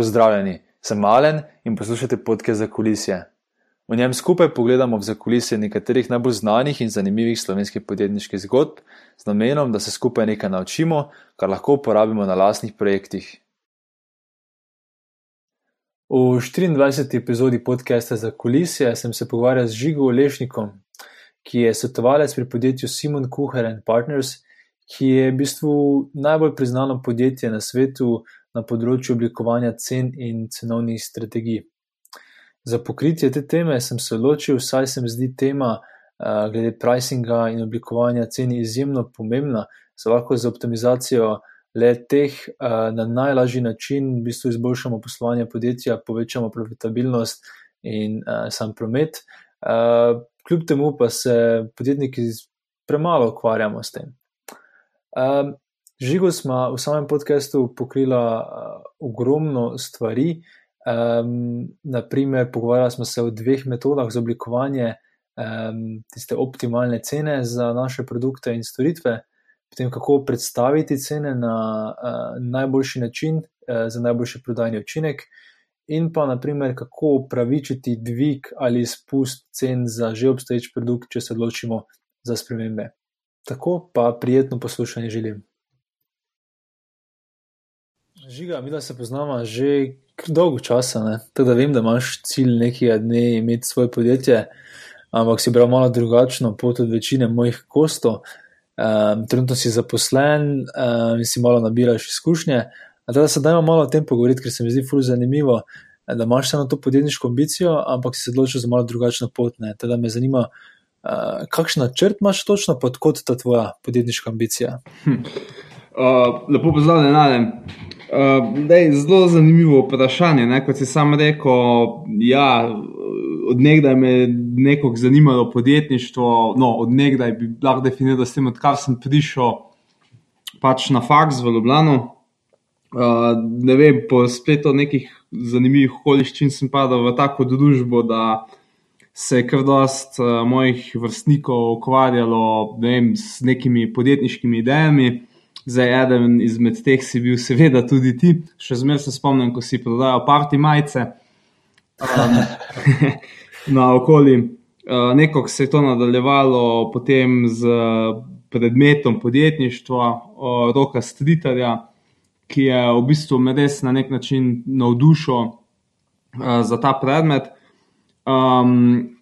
Pozdravljeni, sem Malen in poslušate podke za kulisje. V njem skupaj pogledamo v zakulisje nekaterih najbolj znanih in zanimivih slovenskih podjetniških zgodb, z namenom, da se skupaj nekaj naučimo, kar lahko uporabimo na lastnih projektih. V 24. epizodi podcasta za kulisje sem se pogovarjal z Žigo Lešnikom, ki je svetovalec pri podjetju Simon Kuhar and Partners, ki je v bistvu najbolj priznano podjetje na svetu na področju oblikovanja cen in cenovnih strategij. Za pokritje te teme sem se odločil, saj se mi zdi tema uh, glede pricinga in oblikovanja cen izjemno pomembna, se lahko z optimizacijo le teh uh, na najlažji način v bistvu izboljšamo poslovanje podjetja, povečamo profitabilnost in uh, sam promet. Uh, kljub temu pa se podjetniki premalo ukvarjamo s tem. Um, Žigo smo v samem podkastu pokrila uh, ogromno stvari. Um, naprimer, pogovarjali smo se o dveh metodah za oblikovanje um, tiste optimalne cene za naše produkte in storitve, potem kako predstaviti cene na uh, najboljši način uh, za najboljši prodajni učinek, in pa naprimer, kako upravičiti dvig ali spust cen za že obstoječ produkt, če se odločimo za spremembe. Tako pa prijetno poslušanje želim. Žiga, mi da se poznamo že dolgo časa, tako da vem, da imaš cilj nekega dne imeti svoje podjetje, ampak si bral malo drugačno pot od večine mojih kostov. Um, trenutno si zaposlen um, in si malo nabiraš izkušnje. Da se dajmo malo o tem pogovoriti, ker se mi zdi fully zanimivo, da imaš samo to podjetniško ambicijo, ampak si se odločil za malo drugačno pot. Teda me zanima, uh, kakšen načrt imaš točno, pa kot ta tvoja podjetniška ambicija. Hm. Uh, lepo pozdravljen, Nadem. Uh, zelo zanimivo vprašanje. Ne? Kot si sam rekel, ja, odengdaj me je nekako zanimalo podjetništvo. No, odengdaj bi lahko definiral s tem, odkar sem prišel pač na faks v Ljubljano. Uh, ne vem, po spletu nekih zanimivih okoliščin sem padal v tako družbo, da se je kar dost uh, mojih vrstnikov ukvarjalo ne vem, s nekimi podjetniškimi idejami. Zdaj, eden izmed teh si bil, seveda, tudi ti, še zmeraj se spomnim, ko si prodajal parti majice. Um, na okoli. Uh, Nekako se je to nadaljevalo potem z predmetom podjetništva, uh, roka Stritarja, ki je v bistvu me res na nek način navdušil uh, za ta predmet. Um,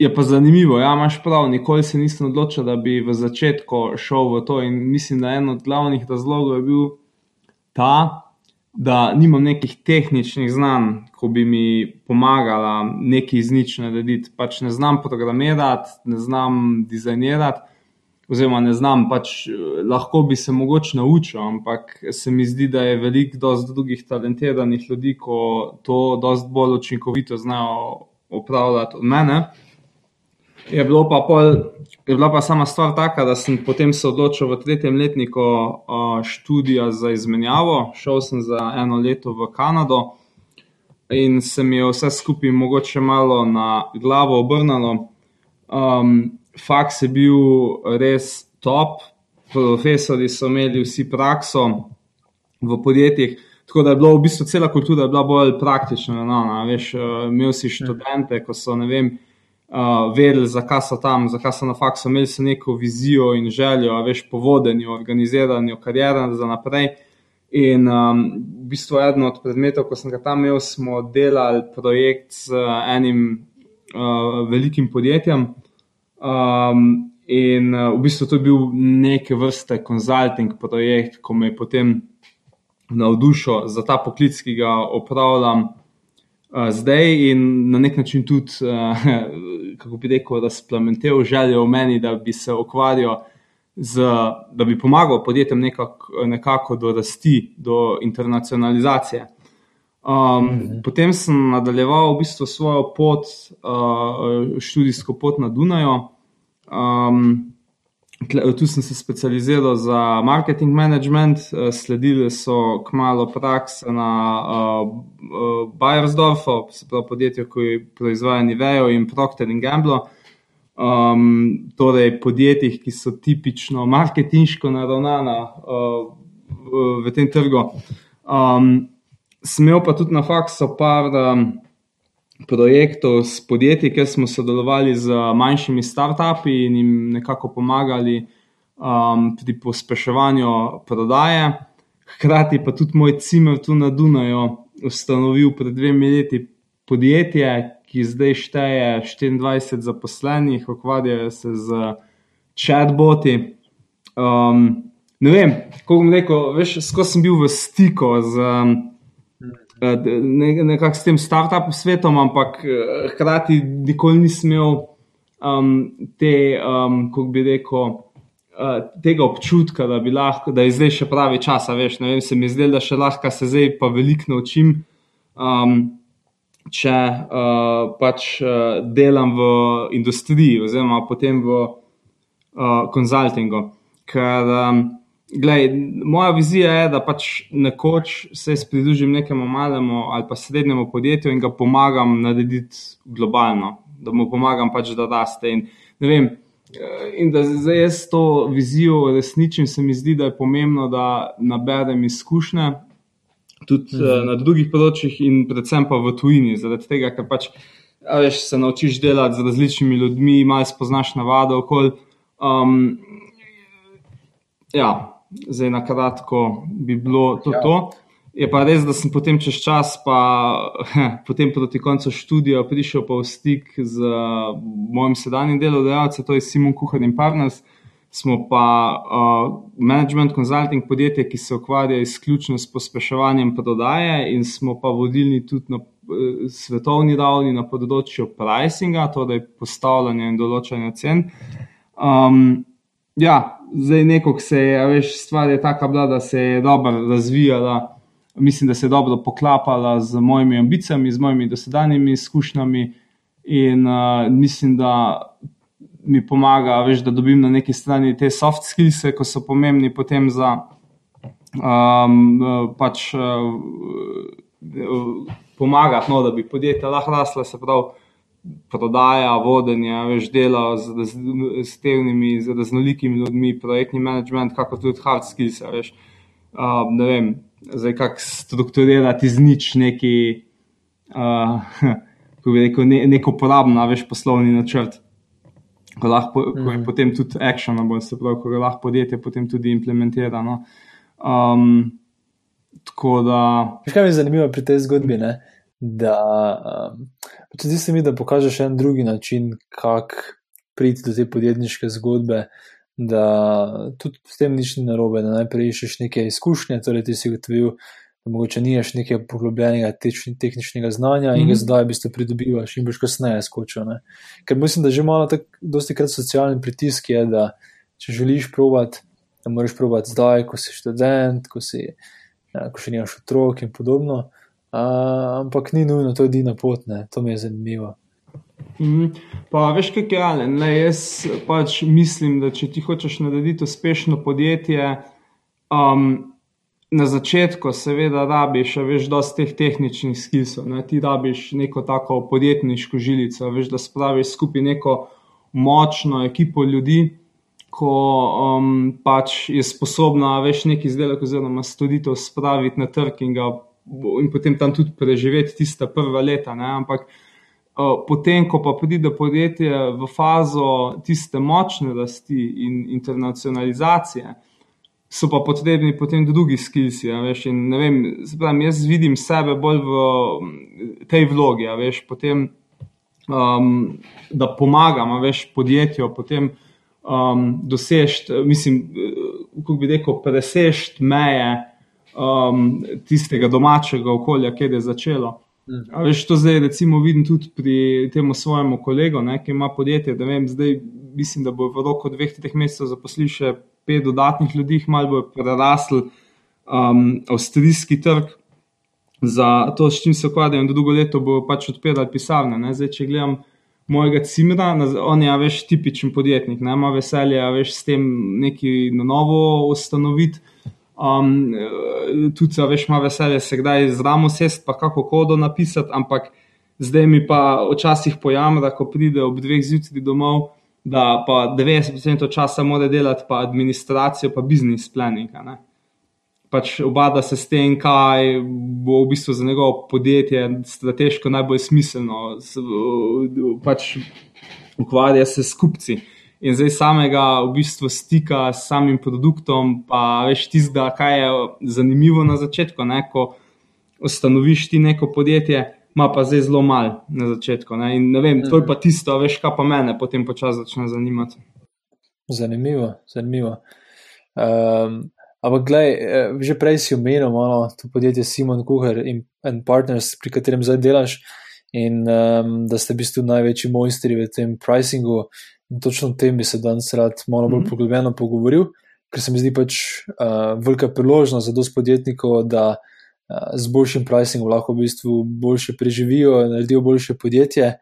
Je pa zanimivo, ja, imaš prav, nikoli se nisem odločil, da bi v začetku šel v to. In mislim, da en od glavnih razlogov je bil ta, da nimam nekih tehničnih znanj, ko bi mi pomagala nekaj iz nič narediti. Pač ne znam programirati, ne znam dizajnirati, oziroma ne znam, pač lahko bi se mogoče naučil, ampak se mi zdi, da je veliko drugih talentiranih ljudi, ko to dosti bolj učinkovito znajo upravljati od mene. Je, pa pol, je bila pa sama stvar taka, da sem potem se odločil v tretjem letniku študija za izmenjavo. Šel sem za eno leto v Kanado in se mi je vse skupaj mogoče malo na glavo obrnilo. Um, faks je bil res top, profesori so imeli vsi prakso v podjetjih. Tako da je bila v bistvu cela kultura bolj praktična. No, no, veš, imel si študente, ko so ne vem uh, vedeli, zakaj so tam, zakaj so na faksu, imeli so neko vizijo in željo, veš, po vodenju, organiziranju, karijera za naprej. In um, v bistvu eden od predmetov, ko sem ga tam imel, smo delali projekt z enim uh, velikim podjetjem. Um, in uh, v bistvu to je bil neke vrste konzulting projekt, ko me je potem navdušil za ta poklic, ki ga opravljam uh, zdaj in na nek način tudi, uh, kako bi rekel, razplamentel željo v meni, da bi se ukvarjal. Z, da bi pomagal podjetjem nekako, nekako do rasti, do internacionalizacije. Um, -hmm. Potem sem nadaljeval v bistvu svojo pot, uh, študijsko pot na Dunaju. Um, Tu sem se specializiral za marketing management, eh, sledili so kmalo prakse na uh, Bayersdorfu, se pravi podjetju, ki proizvaja Nivejo in Procter Gamble. Um, torej, podjetjih, ki so tipično marketinško naravnana uh, v, v tem trgu. Um, smel pa tudi na faksu par um, projektov s podjetji, kjer smo sodelovali z manjšimi startupi in jim nekako pomagali um, pri pospeševanju prodaje. Hkrati pa tudi moj cimer tu na Dunaju ustanovil pred dvemi leti podjetje, ki zdaj šteje 24 zaposlenih, ukvarjajo se z chatboti. Um, ne vem, kako bom rekel, veš, skozi sem bil v stiku z ne, nekako s tem startupom svetom, ampak hkrati nikoli nisem imel um, te, um, kako bi rekel. Tega občutka, da, lahko, da je zdaj še pravi čas, veš, vem, se mi zdi, da še lahko se zdaj pa veliko naučim. Um, če uh, pač uh, delam v industriji, oziroma potem v konzultingu. Uh, Ker, um, glej, moja vizija je, da pač nekoč se pridružim nekemu malemu ali pa srednjemu podjetju in ga pomagam narediti globalno, da mu pomagam pač, da raste. In, vem, in da zdaj jaz to vizijo resničim, se mi zdi, da je pomembno, da naberem izkušnje tudi mm -hmm. na drugih področjih, in predvsem pa v tujini, zaradi tega, ker pač veš, se naučiš delati z različnimi ljudmi, malo spoznaš navado okolje. Um, ja, zdaj na kratko bi bilo to. Ja. to. Je pa res, da sem potem čez čas, pa potem proti koncu študija, prišel pa v stik z mojim sedanjim delodajalcem, to je Simon Kuhar in Partners smo pa uh, management consulting podjetje, ki se ukvarja izključno s pospeševanjem prodaje, in smo pa vodilni tudi na uh, svetovni ravni na področju pricinga, torej postavljanja in določanja cen. Um, ja, zdaj neko se je, veš, stvar je taka bila, da se je dobro razvijala. Mislim, da se je dobro poklapala z mojimi ambicijami, z mojimi dosedanjimi izkušnjami, in uh, mislim, da mi pomaga, veš, da dobim na neki strani te soft skills, ki so pomembni potem za um, pač, uh, pomagati, no, da bi podjetje lahko raslo, se pravi. Prodaja, vodenje, veš, dela z, z, z tevnimi, z raznolikimi ljudmi, projektni management, kako tudi hard skills. Veš, um, ne vem, zdaj kako strukturirati iz nič neki, uh, kako bi rekel, ne, neko uporabno, veš, poslovni načrt ko, lahko, mm. ko je mhm. potem tudi actionable, se pravi, ko ga lahko podjetje potem tudi implementira. No. Um, tako da. Kaj mi je zanimivo pri tej zgodbi? Ne? Da, um, zdi se mi, da pokažeš en drugi način, kako priti do te podjetniške zgodbe. Da tudi s tem nič ni narobe, da najprej iščeš nekaj izkušnje, torej ti si ugotovil, da mogoče nimaš nekega poglobljenega tehničnega znanja mm -hmm. in ga mhm. zdaj v bistvu pridobivaš in boš kasneje skočil. Ne? Ker mislim, da že malo tako, dosti krat socialni pritisk je, da če želiš provat, da moraš provat zdaj, ko si študent, ko, si, ja, ko še nimaš otrok in podobno. A, ampak ni nujno, to je edina pot, ne? to mi je zanimivo. Mm, pa veš, kaj je ali? Jaz pač mislim, da če ti hočeš narediti uspešno podjetje, um, na začetku, seveda, rabiš, veš, dosti teh tehničnih skilsov. Ne? Ti rabiš neko tako podjetniško žilico, veš, da spraviš skupaj neko močno ekipo ljudi, ko um, pač je sposobna več neki izdelek oziroma storitev spraviti na trg in, ga, in potem tam tudi preživeti tista prva leta. Ne? Ampak. Potem, ko pa pride podjetje v fazo tiste močne rasti in internacionalizacije, so pa potrebni potem drugi skills. Ja, jaz vidim sebe bolj v tej vlogi, ja, veš, potem, um, da pomagam veš, podjetju, potem um, dosežeti, mislim, kako bi rekel, presežeti meje um, tistega domačega okolja, kjer je začelo. A veš, to zdaj recimo vidim tudi pri tem svojemu kolegu, ne, ki ima podjetje. Vem, zdaj mislim, da bo v roku dveh, treh mesecev zaposlil še pet dodatnih ljudi, malo bo prerasel um, avstrijski trg za to, s čim se ukvarjajo, in drugo leto bo pač odpiral pisarne. Ne. Zdaj, če gledam mojega cimra, on je več tipičen podjetnik, ne ima veselja več s tem nekaj na novo ustanoviti. Um, tudi, a veš, ima veselje se kdaj z ramo sest, pa kako kodo napisati, ampak zdaj mi pa včasih pojam, da ko pride ob dveh zjutraj domov, da pa 90% časa mora delati pa administracijo, pa biznis planning. pač obada se s tem, kaj bo v bistvu za njegovo podjetje strateško najbolj smiselno, pač ukvarja se s kupci. In zdaj samega v bistvu stika s samim produktom, pa veš tistega, kaj je zanimivo na začetku, ne? ko ustanoviš ti neko podjetje, ima pa zdaj zelo malo na začetku. Ne? In ne vem, to je pa mhm. tisto, veš, kaj pa mene potem počasi začne zanimati. Zanimivo, zanimivo. Um, ampak, gledaj, eh, že prej si omenil malo to podjetje Simon Kuhar in, in Partners, pri katerem zdaj delaš, in um, da ste v bistvu največji mojstri v tem pricingu. In točno o tem bi se danes rad malo bolj mm -hmm. poglobljeno pogovoril, ker se mi zdi pač uh, velika priložnost za dosti podjetnikov, da uh, z boljšim pricingom lahko v bistvu boljše preživijo, naredijo boljše podjetje.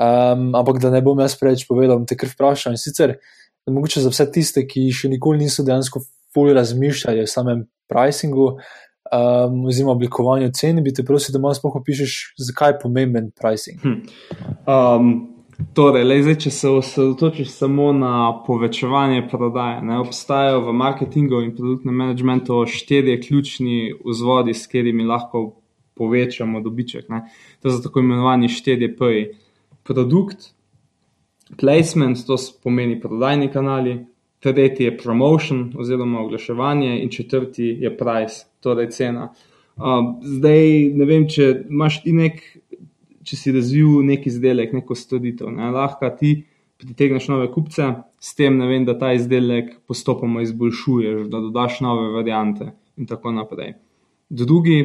Um, ampak da ne bom jaz preveč povedal, te kar vprašal. In sicer, mogoče za vse tiste, ki še nikoli niso dejansko fully razmišljali o samem pricingu, um, oziroma oblikovanju cen, bi te prosil, da malo spoh opišeš, zakaj je pomemben pricing. Hm. Um, Torej, le, zdaj, če se osredotočiš samo na povečevanje prodaje, ne, obstajajo v marketingu in produktnem managementu štirje ključni vzvodi, s katerimi lahko povečamo dobiček. Ne. To so tako imenovani štirje P. Produkt, placement, to pomeni prodajni kanali, tretji je promotion oziroma oglaševanje in četrti je price, torej cena. Uh, zdaj, ne vem, če imaš ti nek če si razvil neki izdelek, neko storitev. Ne? Lahko ti pritegneš nove kupce, s tem vem, da ta izdelek postopoma izboljšuješ, da dodaš nove variante in tako naprej. Drugi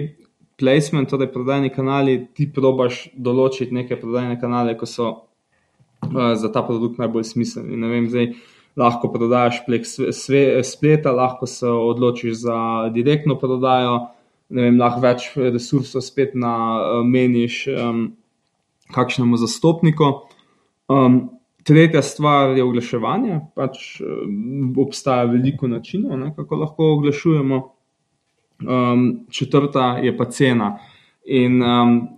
placement, torej prodajni kanali, ti probaš določiti neke prodajne kanale, ki so uh, za ta produkt najbolj smiselni. Vem, zdaj, lahko prodajaš prek spleta, lahko se odločiš za direktno prodajo. Vem, lahko več resursov spet nameniš um, kakšnemu zastopniku. Um, tretja stvar je oglaševanje. Pač, obstaja veliko načinov, ne, kako lahko oglašujemo. Um, četrta je pa cena. In um,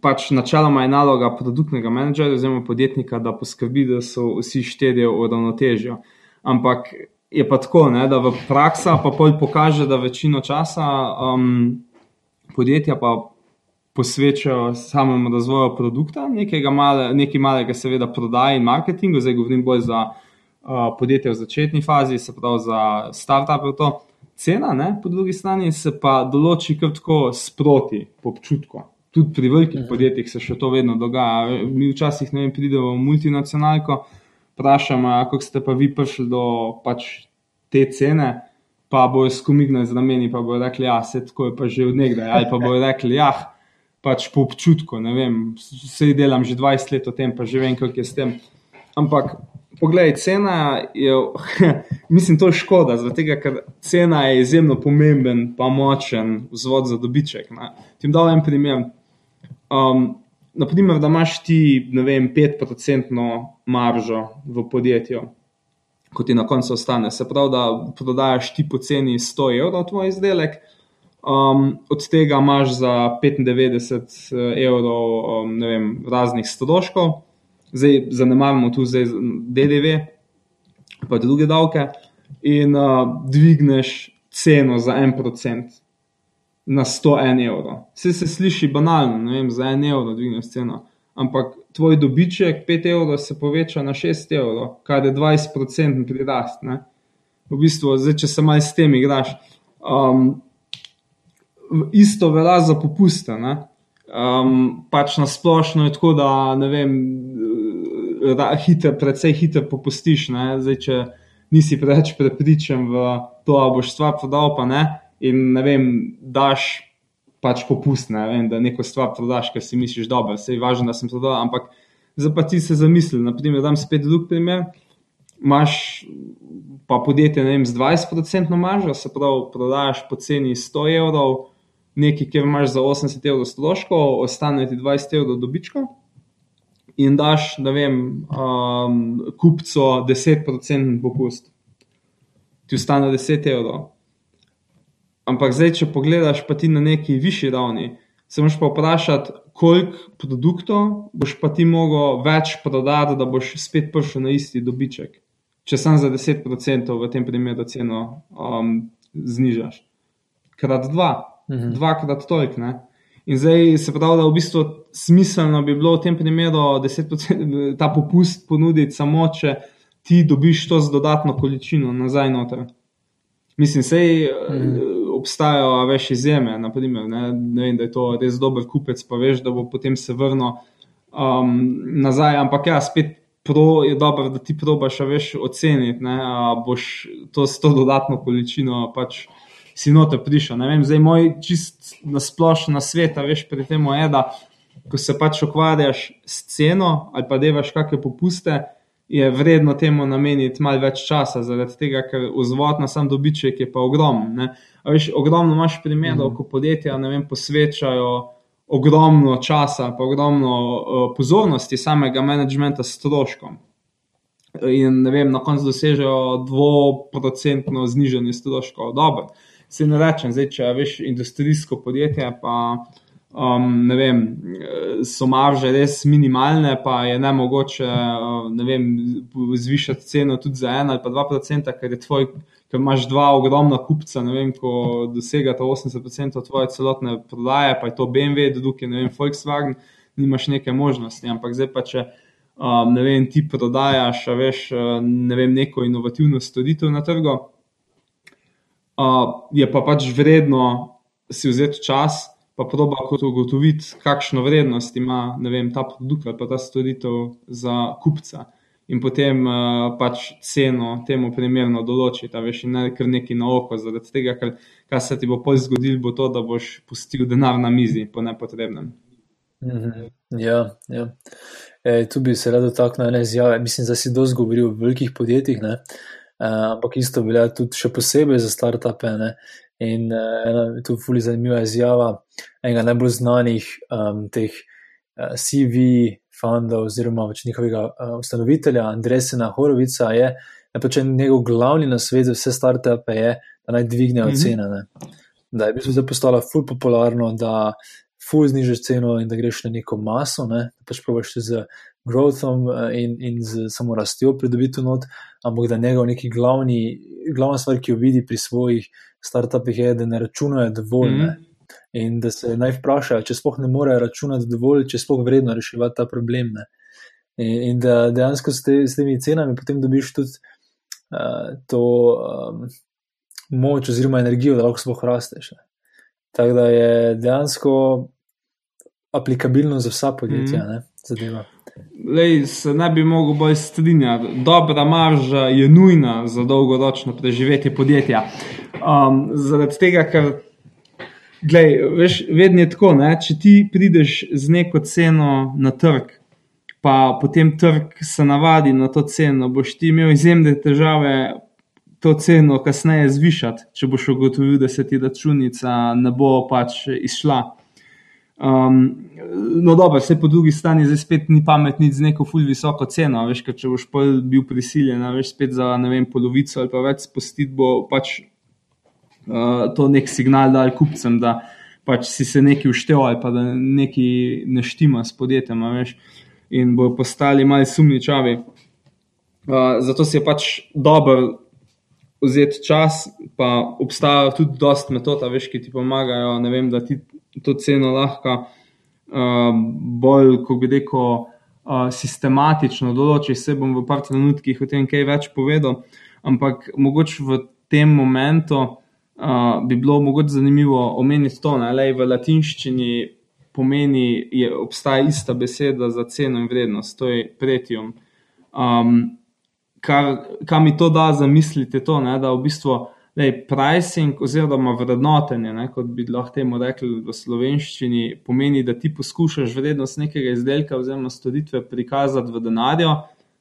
pač načeloma je naloga produktnega menedžerja oziroma podjetnika, da poskrbi, da so vsi štirje v ravnotežju. Ampak je pa tako, ne, da v praksi pa pol pokaže, da večino časa um, podjetja pa posvečajo samemu razvoju produkta, male, nekaj malega, seveda, prodaji in marketingu, zdaj govorim bolj za uh, podjetje v začetni fazi, se pravi za start-up. Cena, ne, po drugi strani, se pa določi tako sproti, po občutku. Tudi pri velikih mhm. podjetjih se še to vedno dogaja. Mi včasih ne vem, pridemo v multinacionalko, vprašamo, kako ste pa vi prišli do pač, te cene. Pa bojo skumignili z rameni, pa bojo rekli, ja, se tako je pa že od nekdaj. Ali pa bojo rekli, ja, pač po občutku. Vse delam že 20 let o tem, pa že vem, kako je s tem. Ampak, poglej, cena je, mislim, to je škoda, tega, ker cena je izjemno pomemben, pa močen vzvod za dobiček. Ti dam en primer. Um, naprimer, da imaš ti, ne vem, 5-procentno maržo v podjetju. Ko ti na koncu ostane, se pravi, da prodajaš ti po ceni 100 evrov tvoj izdelek, Um, od tega imaš za 95 eh, evrov um, vem, raznih stroškov, zdaj zanemarimo tu zdaj DDV, pa druge davke, in uh, dvigneš ceno za en procent na 101 evrov. Vse se sliši banalno, vem, za en evro dvigneš ceno, ampak tvoj dobiček 5 evrov se poveča na 6 evrov, kar je 20% prirast. Ne? V bistvu, zdaj, če se malo s tem igraš. Um, isto velja za popuste. Um, pač na splošno je tako, da ne vem, da hiter, predvsej hitro popustiš. Zdaj, če nisi preveč prepričan v to, da boš stvar prodal, pa ne. In ne vem, daš pač popust, ne vem, da neko stvar prodaš, ker si misliš, da je važno, da sem prodal. Ampak zdaj pa ti se zamisli. Naprimer, da dam spet drug primer. Máš pa podjetje vem, z 20% maržo, se pravi, prodajaš po ceni 100 evrov, nekaj, kjer imaš za 80 evrov stroškov, ostane ti 20 evrov dobička. In daš, da vem, um, kupcu 10% popust, ti ostane 10 evrov. Ampak zdaj, če pogledaš pa ti na neki višji ravni, se moraš pa vprašati, koliko produktov boš pa ti mogel več prodati, da boš spet prišel na isti dobiček. Če sam za 10% v tem primeru ceno um, znižaš. krat dva, mhm. dvakrat toliko. Ne? In zdaj se pravi, da v bistvu smiselno bi bilo v tem primeru 10% ta popust ponuditi samo, če ti dobiš to z dodatno količino nazaj noter. Mislim, sej mm. Obstajajo več izjeme, naprimer, ne, ne vem, da je to res dober kupec, pa veš, da bo potem se vrnil um, nazaj. Ampak ja, spet pro, je dobro, da ti probaš več oceniti, da boš to s to dodatno količino pač si noter prišel. Ne vem, zdaj moj čist nasplošno svet, veš, pri tem je, da ko se pač ukvarjaš s ceno ali pa devaš kakšne popuste je vredno temu nameniti malo več časa, zaradi tega, ker vzvod na sam dobiček je pa ogromen. Ogromno imaš primerov, mm. ko podjetja vem, posvečajo ogromno časa, pa ogromno uh, pozornosti samega menedžmenta stroškom. In vem, na koncu dosežejo dvoprocentno znižanje stroškov. Dobro, se ne rečem, zdaj, če veš industrijsko podjetje, pa um, ne vem, so marže res minimalne, pa je ne mogoče uh, ne vem, zvišati ceno tudi za ena ali pa dva procenta, ker je tvoj. Ker imaš dva ogromna kupca, vem, ko dosegata 80% tvoje celotne prodaje, pa je to BMW, drugje, ne vem, Volkswagen, nimaš neke možnosti. Ampak zdaj pa, če um, ne vem, ti prodajaš, veš, ne vem, neko inovativno storitev na trgu, uh, je pa pač vredno si vzeti čas pa proba ugotoviti, kakšno vrednost ima vem, ta produkt ali pa ta storitev za kupca. In potem uh, pač ceno temu primerno določiti, da veš, ne kar neki na oko, zaradi tega, ker kar se ti bo pol zgodil, bo to, da boš pustil denar na mizi po nepotrebnem. -hmm. Ja, ja. E, tu bi se rado dotaknil ene izjave. Mislim, da si dosti govoril o velikih podjetjih, e, ampak isto velja tudi še posebej za start-upe. In uh, ena tu fuli zanimiva izjava enega najbolj znanih um, teh uh, CV fundov oziroma pač njihovega uh, ustanovitelja Andresena Horovica je, da pač njegov glavni na svetu vse start-upe je, da naj dvignejo mm -hmm. cene. Ne? Da je v bistvu zdaj postala ful popularno, da ful znižaš ceno in da greš na neko maso, ne? da pač probaš z growthom in, in z samo rastjo pridobiti not, ampak da njegov neki glavni, glavna stvar, ki jo vidi pri svojih startupih je, da ne računajo dovolj. Mm -hmm. In da se naj vprašajo, če sploh ne morejo računati dovolj, če sploh vredno reševati ta problem. In, in da dejansko s, te, s temi cenami potem dobiš tudi uh, to um, moč oziroma energijo, da lahko sploh rasteš. Ne. Tako da je dejansko aplikabilno za vsa podjetja. Mm -hmm. Lej, se ne bi mogel bolj strinjati. Dobra marža je nujna za dolgoročno preživetje podjetja. Um, zaradi tega, ker glej, veš, vedno je tako, ne? če ti prideš z neko ceno na trg, pa potem trg se navadi na to ceno, boš ti imel izjemne težave to ceno kasneje zvišati, če boš ugotovil, da se ti računica ne bo pač izšla. Um, no, dobro, vse po drugi strani, zdaj spet ni pametni z neko fulj visoko ceno. Veš, če boš bil prisiljen, veš, spet za vem, polovico ali pa več spustiti, bo pač uh, to nek signal dal kupcem, da pač si se nekaj uštev ali pa da nekaj neštima s podjetjem, veš, in bo postali malce sumničavi. Uh, zato si je pač dobro vzeti čas, pa obstajajo tudi dosta metod, veš, ki ti pomagajo, vem, da ti to ceno lahko uh, bolj, ko bi rekel, uh, sistematično določi. Se bom v par trenutkih o tem kaj več povedal, ampak mogoče v tem momentu bi bilo mogoče zanimivo omeniti to, da v latinščini pomeni, da obstaja ista beseda za ceno in vrednost, to je pretijum. Um, kar, kar mi to da zamisliti, je to, ne, da v bistvu. Lej, pricing oziroma vrednotenje, ne, kot bi lahko temu rekli v slovenščini, pomeni, da ti poskušaš vrednost nekega izdelka oziroma storitve prikazati v denarju,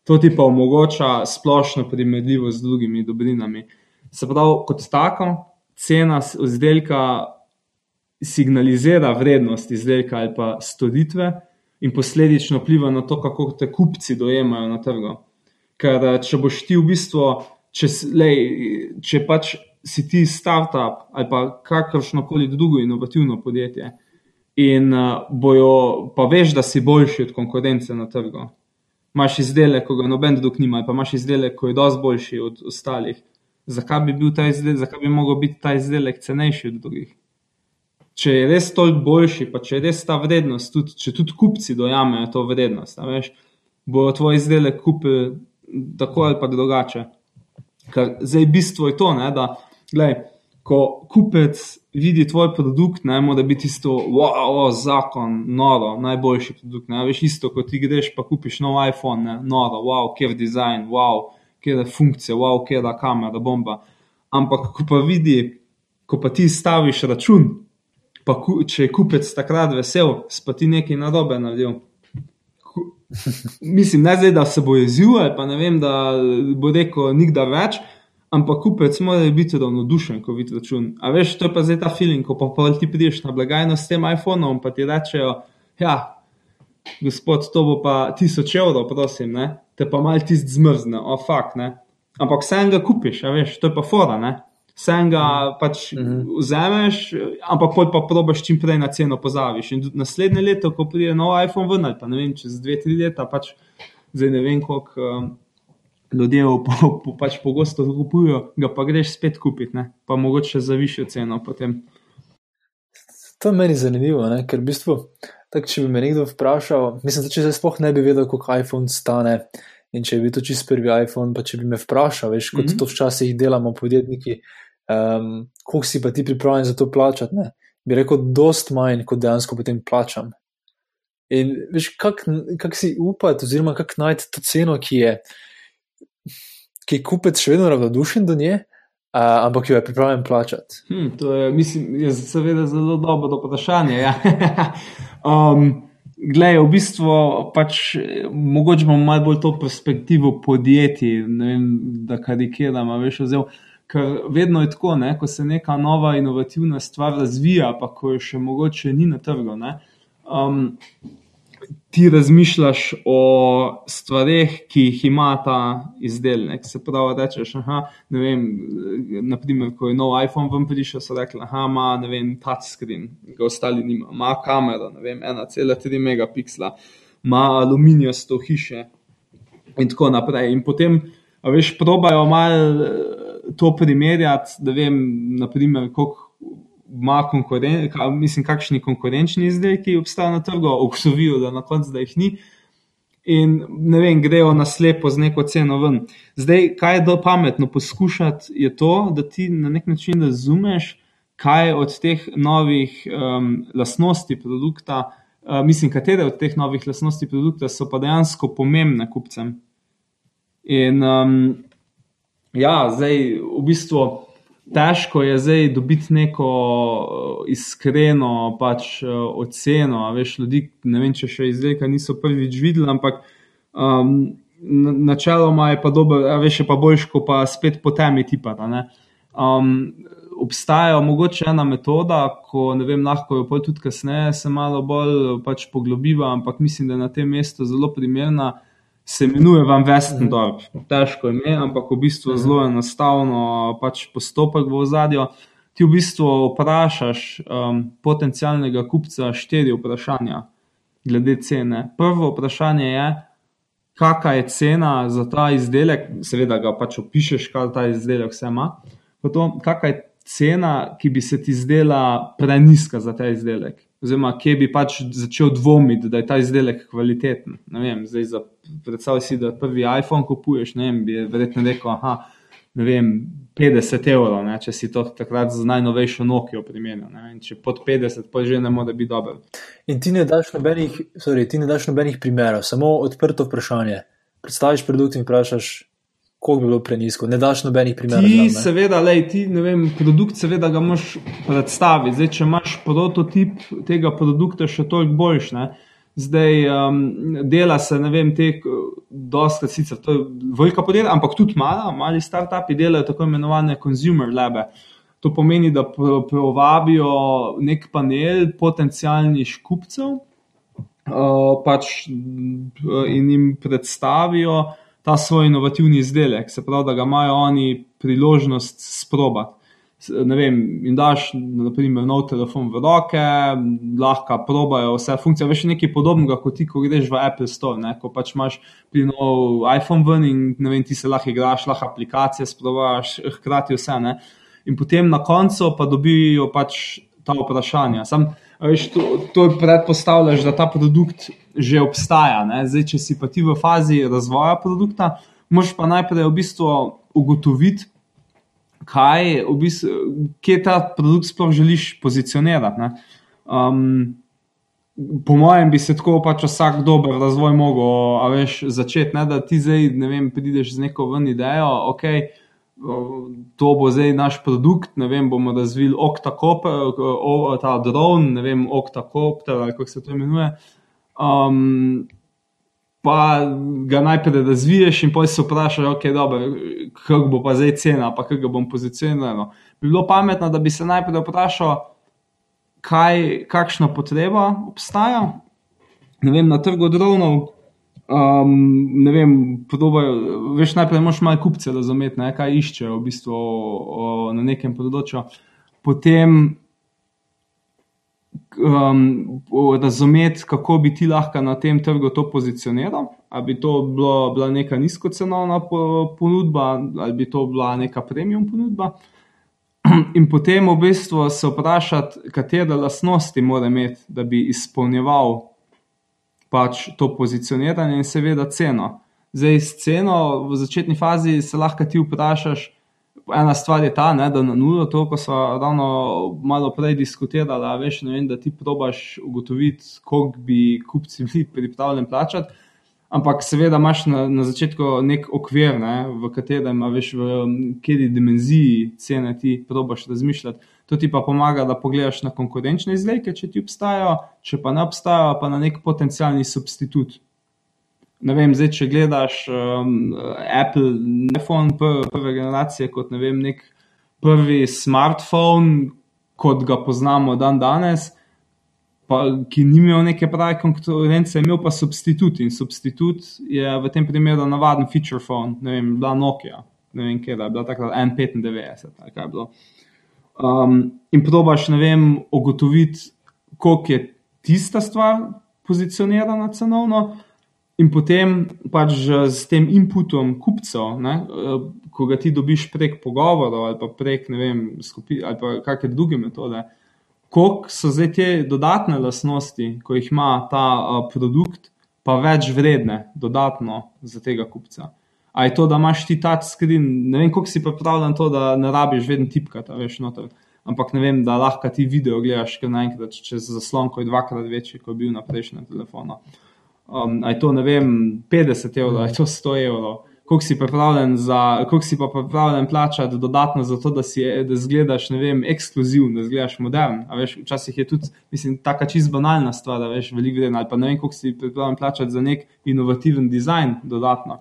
to ti pa omogoča splošno primerljivo z drugimi dobrinami. Se pravi, kot tako, cena izdelka signalizira vrednost izdelka ali pa storitve in posledično vpliva na to, kako te kupci dojemajo na trgu. Ker če boš ti v bistvu če, lej, če pač si ti startup ali pa kakršno koli drugo inovativno podjetje in uh, bojo, pa veš, da si boljši od konkurence na trgu. Imáš izdelek, ko ga noben drug nima, pa imaš izdelek, ko je dosti boljši od ostalih. Zakaj bi, bil ta izdelek, zakaj bi mogel biti ta izdelek cenejši od drugih. Če je res toliko boljši, pa če je res ta vrednost, tudi, če tudi kupci dojamejo to vrednost, veš, bojo tvoj izdelek kupili tako ali pa drugače. Ker zdaj bistvo je to, ne, da gledaj, ko kupec vidi tvoj produkt, ne mora biti isto, wow, zakon, noro, najboljši produkt. Ne, veš isto, kot ti greš pa kupiš nov iPhone, ne, noro, wow, kjer je dizajn, wow kje je funkcija, wow, kje je kamera, bomba. Ampak, ko pa vidi, ko pa ti staviš račun, pa ku, če je kupec takrat vesel, pa ti nekaj narobe naredil. Mislim, ne zdaj, da se bo jezil, ali pa ne vem, da bo rekel nikdar več, ampak kupec mora biti ravnodušen, ko vidi račun. A veš, to je pa zdaj ta feeling, ko pa, pa ti prideš na blagajno s tem iPhonom, pa ti rečejo, ja, gospod, to bo pa tisoč evrov, prosim, ne? Te pa mal tisti zmrzne, o oh, fakt. Ampak vse enega kupiš, a veš, to je pa fora, ne? Enega mhm. pač mm -hmm. vzameš, ampak pol pa probaš čim prej na ceno pozaviš. In naslednje leto, ko pride nov iPhone ven, pa ne vem, čez dve, tri leta, pač zdaj ne vem, koliko. Um, Ljudje po, po, pač pogosto kupujejo, ga pa greš spet kupiti, ne? pa mogoče za višjo ceno. Potem. To je meni zanimivo, ne? ker v bistvu Tak, če bi me nekdo vprašal, mislim, da če se sploh ne bi vedel, koliko iPhone stane. In če bi to čist prvi iPhone, pa če bi me vprašal, veš, kot mm -hmm. to včasih delamo, podjetniki, um, koliko si pa ti pripravljen za to plačati, ne? bi rekel, dost manj, kot dejansko potem plačam. In veš, kako kak si upati, oziroma kako najti to ceno, ki je, ki je kupec še vedno ravnodušen do nje, uh, ampak jo je pripravljen plačati. Hmm, to je, mislim, je seveda zelo dobro vprašanje. Ja. um, Glej, v bistvu, pač, mogoče imamo malo bolj to perspektivo podjetij, vem, da karikiram, veš, ozel, ker vedno je tako, ne, ko se neka nova inovativna stvar razvija, pa ko jo še mogoče ni na trgu. Um, ti razmišljaš o stvarih, ki jih ima ta izdelek. Se pravi, rečeš, aha, ne vem, naprimer, ko je nov iPhone vam prišel, so rekli, aha, ima, ne vem, touchscreen, ga ostali nima, ima kamero, ne vem, 1,3 megapiksla, ima aluminijasto hiše in tako naprej. In potem, veš, probajo malo to primerjati, da vem, naprimer, koliko ima konkurenčni, mislim, kakšni konkurenčni izdelki obstajajo na trgu, obsovijo, da na koncu da jih ni. In ne vem, grejo na slepo z neko ceno ven. Zdaj, kaj je do pametno poskušati, je to, da ti na nek način razumeš, kaj od teh novih um, lastnosti produkta, uh, mislim, katere od teh novih lastnosti produkta so pa dejansko pomembne kupcem. In um, ja, zdaj v bistvu težko je zdaj dobiti neko eh, iskreno pač, eh, oceno. Veš, ljudi, ne vem, če še izdelka niso prvič videli, ampak um, načeloma je pa dobro, veš, pa boljš, ko pa spet po temi tipata. Um, obstaja mogoče ena metoda, ko ne vem, lahko jo tudi kasneje se malo bolj pač poglobiva, ampak mislim, da je na tem mestu zelo primerna se imenuje Van Westendorp. Težko ime, ampak v bistvu zelo enostavno pač postopek v ozadju. Ti v bistvu vprašaš um, potencijalnega kupca štiri vprašanja glede cene. Prvo vprašanje je, kakšna je cena za ta izdelek, seveda ga pač opišeš, kaj ta izdelek vse ima. Potem, kakšna je cena, ki bi se ti zdela preniska za ta izdelek oziroma kje bi pač začel dvomiti, da je ta izdelek kvaliteten. Predstavljaj si, da prvi iPhone kupuješ, ne vem, bi verjetno rekel, aha, ne vem, 50 evrov, ne, če si to takrat z najnovejšo Nokijo primerjal. Če pod 50, pa že ne more biti dobro. In ti ne daš nobenih, sorry, ti ne daš nobenih primerov, samo odprto vprašanje. Predstaviš produkt in vprašaš, koliko bi bilo prenisko, ne daš nobenih primerov. Ti, znam, seveda, lej, ti, vem, produkt, seveda, ga moš predstaviti. Zdaj, če imaš prototip tega produkta, še toliko boljš. Ne? Zdaj um, dela se, ne vem, te, dosta sicer, to je velika podjetja, ampak tudi mala, mali start-upi delajo tako imenovane consumer labe. To pomeni, da povabijo nek panel potencijalnih kupcev uh, pač, in jim predstavijo, ta svoj inovativni izdelek, se pravi, da ga imajo oni priložnost sprobati. ne vem, in daš, naprimer, nov telefon v roke, lahko probajo vse funkcije. Veš nekaj podobnega, kot ti, ko greš v Apple Store, ne? ko pač imaš pri nov iPhone ven in ne vem, ti se lahko igraš, lahko aplikacije sprovaš, hkrati vse. Ne? In potem na koncu pa dobijo pač ta vprašanja. Sam, veš, to, to predpostavljaš, da ta produkt že obstaja. Zdaj, če si pa ti v fazi razvoja produkta, moš pa najprej v bistvu ugotoviti, kaj, v bistvu, kje ta produkt sploh želiš pozicionirati. Um, po mojem, bi se tako pač vsak dober razvoj mogel začeti, ne? da ti zdaj ne vem, prideš z neko ven idejo. Okay, To bo zdaj naš produkt, ne vem, bomo razvili Octacopter, ta drone, ne vem, Octacopter ali kako se to imenuje. Um, pa ga najprej razviješ in potem se vprašaš, okay, kako bo pa zdaj cena, pa kako bom pozicioniral. Bi bilo pametno, da bi se najprej vprašal, kaj, kakšna potreba obstaja. Ne vem, na trgu dronov. Um, ne vem, podobajo, veš, najprej moraš malo kupce razumeti, ne, kaj iščejo v bistvu o, na nekem področju. Potem um, razumeti, kako bi ti lahko na tem trgu to pozicioniral. Ali bi to bilo, bila neka nizkocenovna ponudba, ali bi to bila neka premium ponudba. In potem v bistvu se vprašati, katere lastnosti mora imeti, da bi izpolnjeval pač to pozicioniranje in seveda ceno. Zdaj, s ceno v začetni fazi se lahko ti vprašaš, ena stvar je ta, ne, da na nulo, to, ko smo ravno malo prej diskutirali, veš, vem, da ti probaš ugotoviti, koliko bi kupci bili pripravljeni plačati. Ampak seveda imaš na, na začetku nek okvir, ne, v katerem veš, v kateri dimenziji cene ti probaš razmišljati. To ti pa pomaga, da pogledaš na konkurenčne izdelke, če ti obstajajo, če pa ne obstajajo, pa na nek potencijalni substitut ne vem, zdaj, če gledaš um, Apple, iPhone prve generacije kot ne vem, nek prvi smartphone, kot ga poznamo dan danes, pa, ki ni imel neke prave konkurence, imel pa substitut. In substitut je v tem primeru navaden feature phone, ne vem, bila Nokia, ne vem, kje je bila takrat N95 ali kaj je bilo. Um, in probaš, ne vem, ugotoviti, koliko je tista stvar pozicionirana cenovno. In potem pač z tem inputom kupcev, ne, eh, ko ga ti dobiš prek pogovorov ali pa prek ne vem, skupin ali pa kakšne druge metode, koliko so zdaj te dodatne lastnosti, ko jih ima ta uh, produkt, pa več vredne dodatno za tega kupca. A je to, da imaš ti ta screen, ne vem, koliko si pripravljen to, da ne rabiš vedno tipkati, veš, noter. Ampak ne vem, da lahko ti video gledaš, ker naenkrat čez zaslon, ko je dvakrat večji, kot je bil na prejšnjem telefonu um, je to ne vem, 50 evrov, ali je to 100 evrov. Koliko si koliko si pa pripravljen plačati dodatno za to, da si da zgledaš, ne vem, ekskluzivno, da zgledaš modern. Veš, včasih je tudi, mislim, taka čist banalna stvar, da veš veliko vredno. Ali pa ne vem, koliko si pripravljen plačati za nek inovativen dizajn dodatno.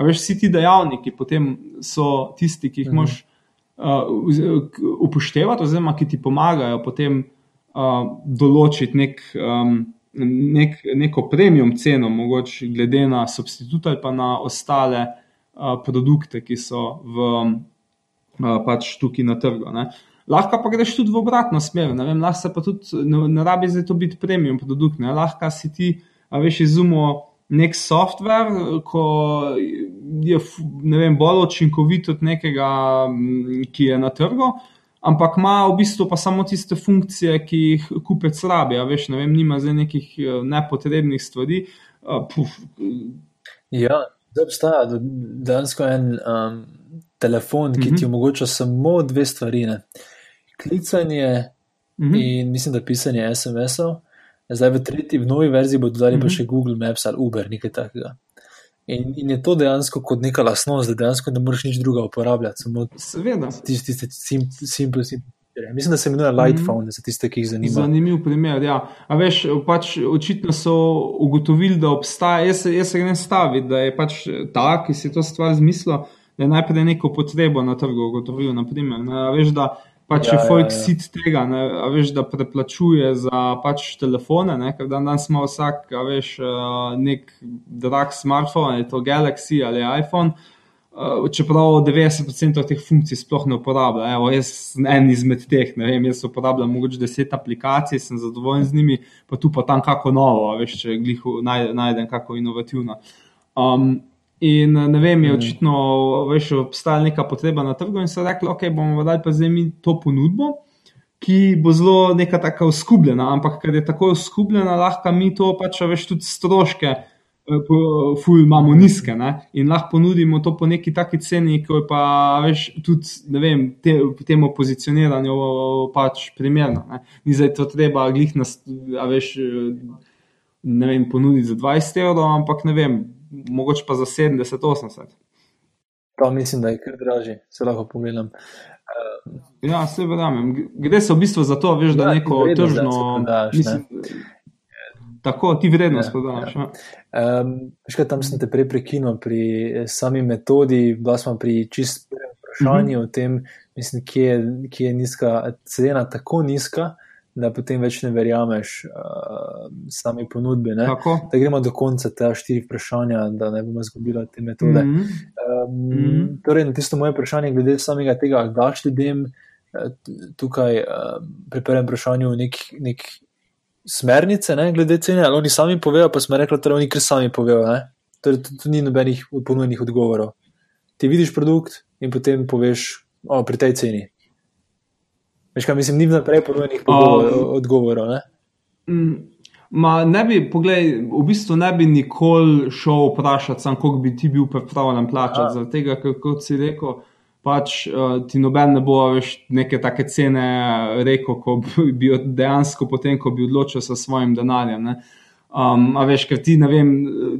A veš, vsi ti dejavniki potem so tisti, ki jih mhm. moš uh, upoštevati, oziroma ki ti pomagajo potem uh, določiti nek. Um, nek, neko premium ceno, mogoče glede na substitut ali pa na ostale uh, produkte, ki so v, uh, pač tukaj na trgu. Ne. Lahko pa greš tudi v obratno smer. Ne, vem, lahko pa tudi ne, ne rabi za to biti premium produkt. Ne. Lahko si ti, a veš, izumo nek software, ko je vem, bolj učinkovit od nekega, ki je na trgu ampak ima v bistvu pa samo tiste funkcije, ki jih kupec rabi. Veš, ne vem, nima zdaj nekih eh, nepotrebnih stvari. Puf. Ja, da obstaja dejansko en um, telefon, ki mm -hmm. ti mhm. omogoča samo dve stvari. Ne. Klicanje mm -hmm. in mislim, da pisanje SMS-ov. Zdaj v tretji, v novi verziji bodo dodali mm -hmm. pa še Google Maps ali Uber, nekaj takega. In, in je to dejansko kot neka lasnost, da dejansko ne moreš nič druga uporabljati. Seveda. Tiste simple, simple, simple. Mislim, da se imenuje Lightphone, mm. za tiste, ki jih zanima. Zanimiv primer. Ja. A veš, pač očitno so ugotovili, da obstaja. Jaz, jaz se grem staviti, da je pač ta, ki si to stvar zmislil, da je najprej neko potrebo na trgu ugotovil. Naprimer, ne, veš, da pač ja, je folk ja, ja. sit tega, ne, veš, da preplačuje za pač telefone, ne, ker dan danes ima vsak, veš, nek drag smartphone, je to Galaxy ali iPhone. Uh, čeprav 90% teh funkcij sploh ne uporablja. Evo, jaz sem en izmed teh, ne vem, jaz uporabljam mogoče 10 aplikacij, sem zadovoljen z njimi, pa tu pa tam kako novo, veš, če glihu najdem kako inovativno. Um, in ne vem, je mhm. očitno, veš, obstajala neka potreba na trgu in so rekli, ok, bomo dali pa zdaj mi to ponudbo, ki bo zelo neka taka uskubljena, ampak ker je tako uskubljena, lahko mi to pač veš tudi stroške. Ful imamo nizke ne? in lahko ponudimo to po neki taki ceni, ki je pa veš, tudi vem, te, temu pozicioniranju pač primerno. Ne? Ni zdaj to treba glih nas, a veš, ne vem, ponuditi za 20 evrov, ampak ne vem, mogoče pa za 70, 80. Pa mislim, da je kar dražje, se lahko pogledam. Ja, se verjamem. Gre se v bistvu za to, veš, da ja, neko tržno. Mislim, ne? Tako ti vrednost podaš. Ja. Um, tam sem te prej prekinil pri eh, sami metodi, bila smo pri čist prvem vprašanju uh -huh. o tem, mislim, kje, je, kje je nizka cena, tako nizka, da potem več ne verjameš uh, sami ponudbe. Da gremo do konca te štiri vprašanja, da ne bomo izgubili te metode. Uh -huh. um, uh -huh. Torej, na tisto moje vprašanje, glede samega tega, daš ljudem eh, tukaj uh, pri prvem vprašanju nek. nek smernice, ne, glede cene, ali oni sami povejo, pa smo rekli, da oni kar sami povejo. Torej, tu ni nobenih ponujenih odgovorov. Ti vidiš produkt in potem poveš, o, pri tej ceni. Veš, kaj mislim, ni vnaprej ponujenih odgovorov. Ne? Mm, ma, ne bi, poglej, v bistvu ne bi nikoli šel vprašati, koliko bi ti bil pripravljen plačati. Zaradi tega, kot si rekel pač uh, ti noben ne bo več neke take cene rekel, ko bi dejansko potem, ko bi odločil sa svojim denarjem. Um, a veš, ker ti, ne vem,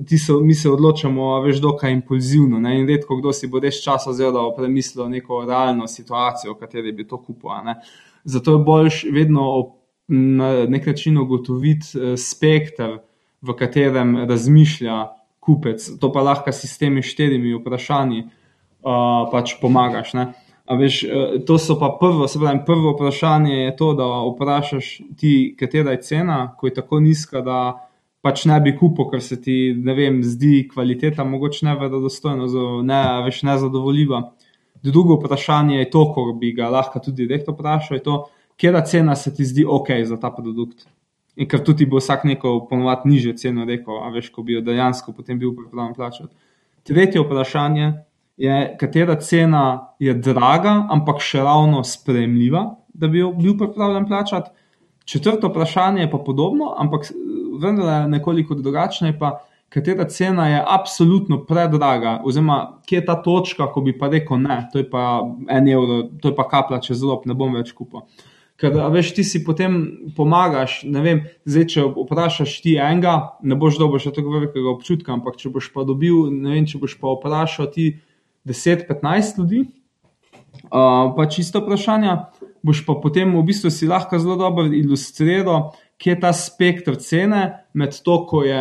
ti so, mi se odločamo, a veš, dokaj impulzivno. Ne? In redko kdo si bo res čas vzel, da bo premislil neko realno situacijo, v kateri bi to kupil. Zato je boljš vedno na nek način ugotoviti uh, spektr, v katerem razmišlja kupec. To pa lahko s temi štirimi vprašanji uh, pač pomagaš. Veš, e, to so pa prvo, se pravi, prvo vprašanje je to, da vprašaš ti, katera je cena, ko je tako nizka, da pač ne bi kupil, ker se ti, vem, zdi kvaliteta mogoče ne verodostojna, ne več nezadovoljiva. Drugo vprašanje je to, ko bi ga lahko tudi direktno vprašal, je to, katera cena se ti zdi ok za ta produkt. In ker tudi bo vsak neko ponovadi nižjo ceno rekel, a veš, ko bi jo dejansko potem bil pripravljen plačati. Tretje vprašanje je, katera cena je draga, ampak še ravno sprejemljiva, da bi jo bil pripravljen plačati. Četrto vprašanje je pa podobno, ampak vendar je nekoliko drugačno. Katera cena je absolutno predraga, oziroma kje je ta točka, ko bi pa rekel: ne, to je pa en evro, to je pa kaplja čez rob, ne bom več kupil. Ker veš, ti si potem pomagaš. Vem, zdaj, če vprašaš ti enega, ne boš dobil še tako velikega občutka, ampak če boš pa dobil, ne vem, če boš pa vprašal ti 10-15 ljudi, uh, pa čisto vprašanje, boš pa potem v bistvu si lahko zelo dobro ilustriral, kje je ta spektr cene med to, ko je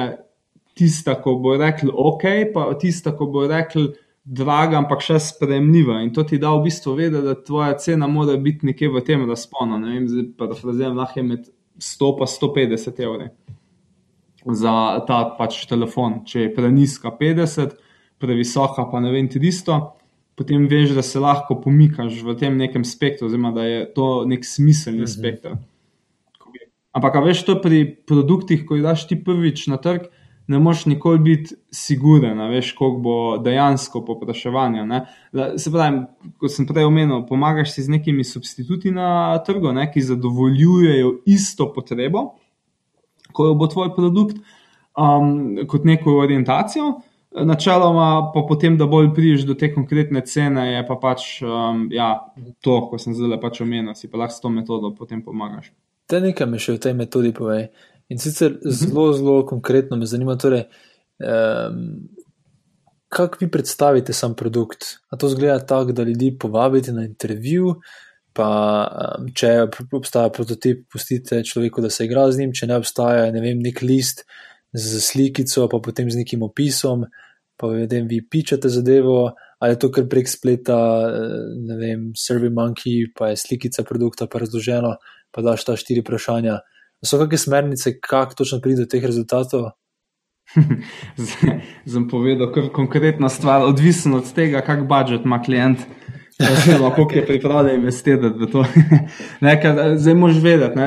tista, ko bo rekel OK, pa tista, ko bo rekel draga, ampak še sprejemljiva. In to ti da v bistvu vedeti, da tvoja cena mora biti nekje v tem razponu. Ne vem, zdaj pa da fraziram, lahko je med 100 in 150 evri. Za ta pač telefon, če je preniska 50, previsoka, pa ne vem, 300, potem veš, da se lahko pomikaš v tem nekem spektru, oziroma da je to nek smiselni mhm. spektr. Ampak, veš, to pri produktih, ko jih daš ti prvič na trg, ne moš nikoli biti siguren, veš, koliko bo dejansko popraševanje. Se pravi, kot sem prej omenil, pomagaš si z nekimi substituti na trgu, ne, ki zadovoljujejo isto potrebo, ko bo tvoj produkt, um, kot neko orientacijo. Načeloma, pa potem, da bolj prideš do te konkretne cene, je pa pač um, ja, to, ko sem zdaj pač omenil, si pa lahko s to metodo potem pomagaš. Te nekaj mi še v tej metodi povej. In sicer mhm. zelo, zelo konkretno me zanima, torej, um, kako vi predstavite sam produkt. A to zgleda tako, da ljudi povabite na intervju, pa um, če obstaja prototip, pustite človeku, da se igra z njim, če ne obstaja, ne vem, nek list z slikico, pa potem z nekim opisom, pa vedem, vi pičate zadevo, ali je to kar prek spleta, eh, ne vem, Survey Monkey, pa je slikica produkta, pa razloženo, pa daš ta štiri vprašanja. So kakšne smernice, kako točno pride do teh rezultatov? Sem povedal, kar konkretna stvar, odvisno od tega, kak budžet ima klient. Oziroma, koliko je pripravljen investirati v to. ne, kar, zdaj moš vedeti.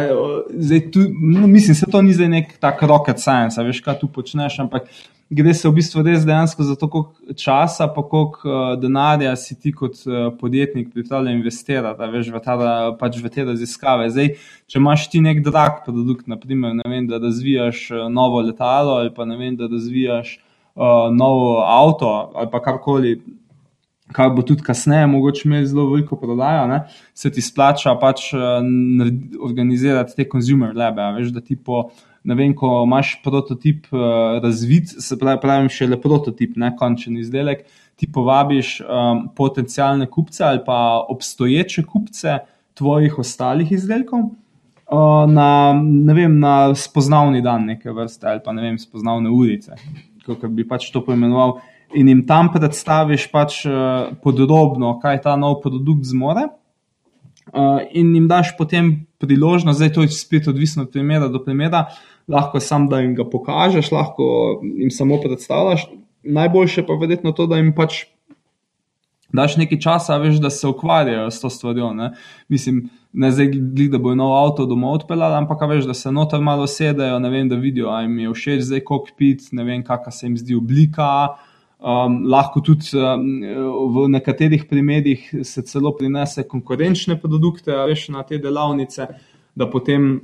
Zdaj, tu, no, mislim, se to ni zdaj nek tak rocket science, veš, kaj tu počneš, ampak gre se v bistvu res dejansko za to, koliko časa, pa koliko uh, denarja si ti kot uh, podjetnik pripravljen investirati, veš, v, ta, pač v te raziskave. Zdaj, če imaš ti nek drag produkt, naprimer, vem, da razvijaš novo letalo ali pa vem, da razvijaš uh, novo avto ali pa karkoli kar bo tudi kasneje, mogoče imeti zelo veliko prodajo, ne, se ti splača pač uh, organizirati te consumer lebe. Veš, da ti po, ne vem, ko imaš prototip uh, razvit, se pravi, pravim še le prototip, ne končen izdelek, ti povabiš um, potencijalne kupce ali pa obstoječe kupce tvojih ostalih izdelkov. Na, vem, na spoznavni dan, neke vrste, ali pa ne vem, spoznavne ulice, kako bi pač to poimenoval in jim tam predstaviš pač uh, podrobno, kaj ta nov produkt zmore. Uh, in jim daš potem priložnost, zdaj to je spet odvisno od primera do primera, lahko sam da jim ga pokažeš, lahko jim samo predstavljaš. Najboljše pa je verjetno to, da jim pač daš nekaj časa, veš, da se ukvarjajo s to stvarjo. Ne? Mislim, ne zdaj, da bojo nov avto doma odpeljali, ampak veš, da se noter malo sedajo, ne vem, da vidijo, ali jim je všeč zdaj kokpit, ne vem, kakšna se jim zdi oblika. Um, lahko tudi um, v nekaterih primerjih se celo prinese konkurenčne produkte, veš, na te delavnice, da potem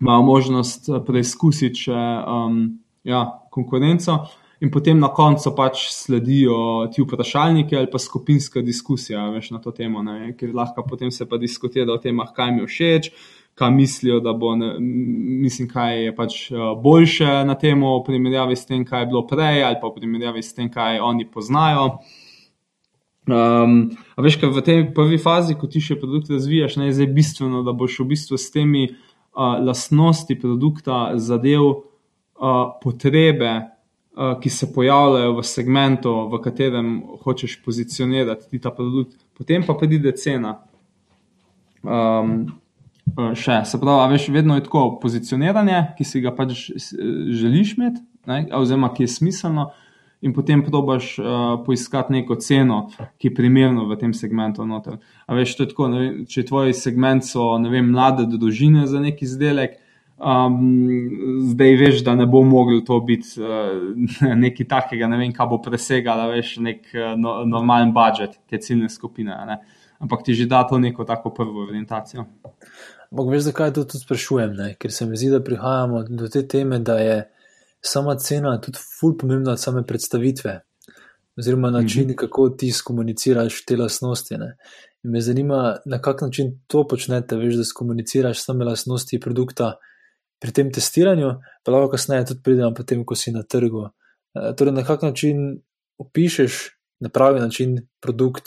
imajo možnost uh, preizkusiti um, ja, konkurenco, in potem na koncu pač sledijo ti vprašalniki ali pa skupinska diskusija veš, na to temo, ne, ker lahko potem se pa diskutira o tem, kaj mi všeč kaj mislijo, da bo, ne, mislim, kaj je pač eh, boljše na tem, v primerjavi s tem, kaj je bilo prej, ali pa v primerjavi s tem, kaj oni poznajo. Um, a veš, kaj v tej prvi fazi, ko ti še produkt razvijaš, ne, je zdaj bistveno, da boš v bistvu s temi lastnosti produkta zadev uh, potrebe, uh, ki se pojavljajo v segmentu, v katerem hočeš pozicionirati ta produkt, potem pa pride cena. Um, še. Se pravi, veš, vedno je tako pozicioniranje, ki si ga pač želiš imeti, ne, oziroma ki je smiselno, in potem probaš uh, poiskati neko ceno, ki je primerna v tem segmentu. Veš, tako, vem, če tvoji segment so vem, mlade družine za neki izdelek. Um, zdaj veš, da ne bo moglo to biti uh, nekaj takega, ne vem, kaj bo presegalo, veš, nek uh, no, normalen budžet te ciljne skupine. Ne? Ampak ti že da to neko tako prvo orientacijo. Ampak veš, zakaj to tudi sprašujem? Ne? Ker se mi zdi, da prihajamo do te teme, da je sama cena tudi ful pomembna od same predstavitve, oziroma način, mm -hmm. kako ti skomuniciraš te lastnosti. Ne? In me zanima, na kak način to počnete, veš, da skomuniciraš same lastnosti produkta pri tem testiranju, pa lahko kasneje tudi pridemo potem, ko si na trgu. E, torej, na kak način opišeš na pravi način produkt,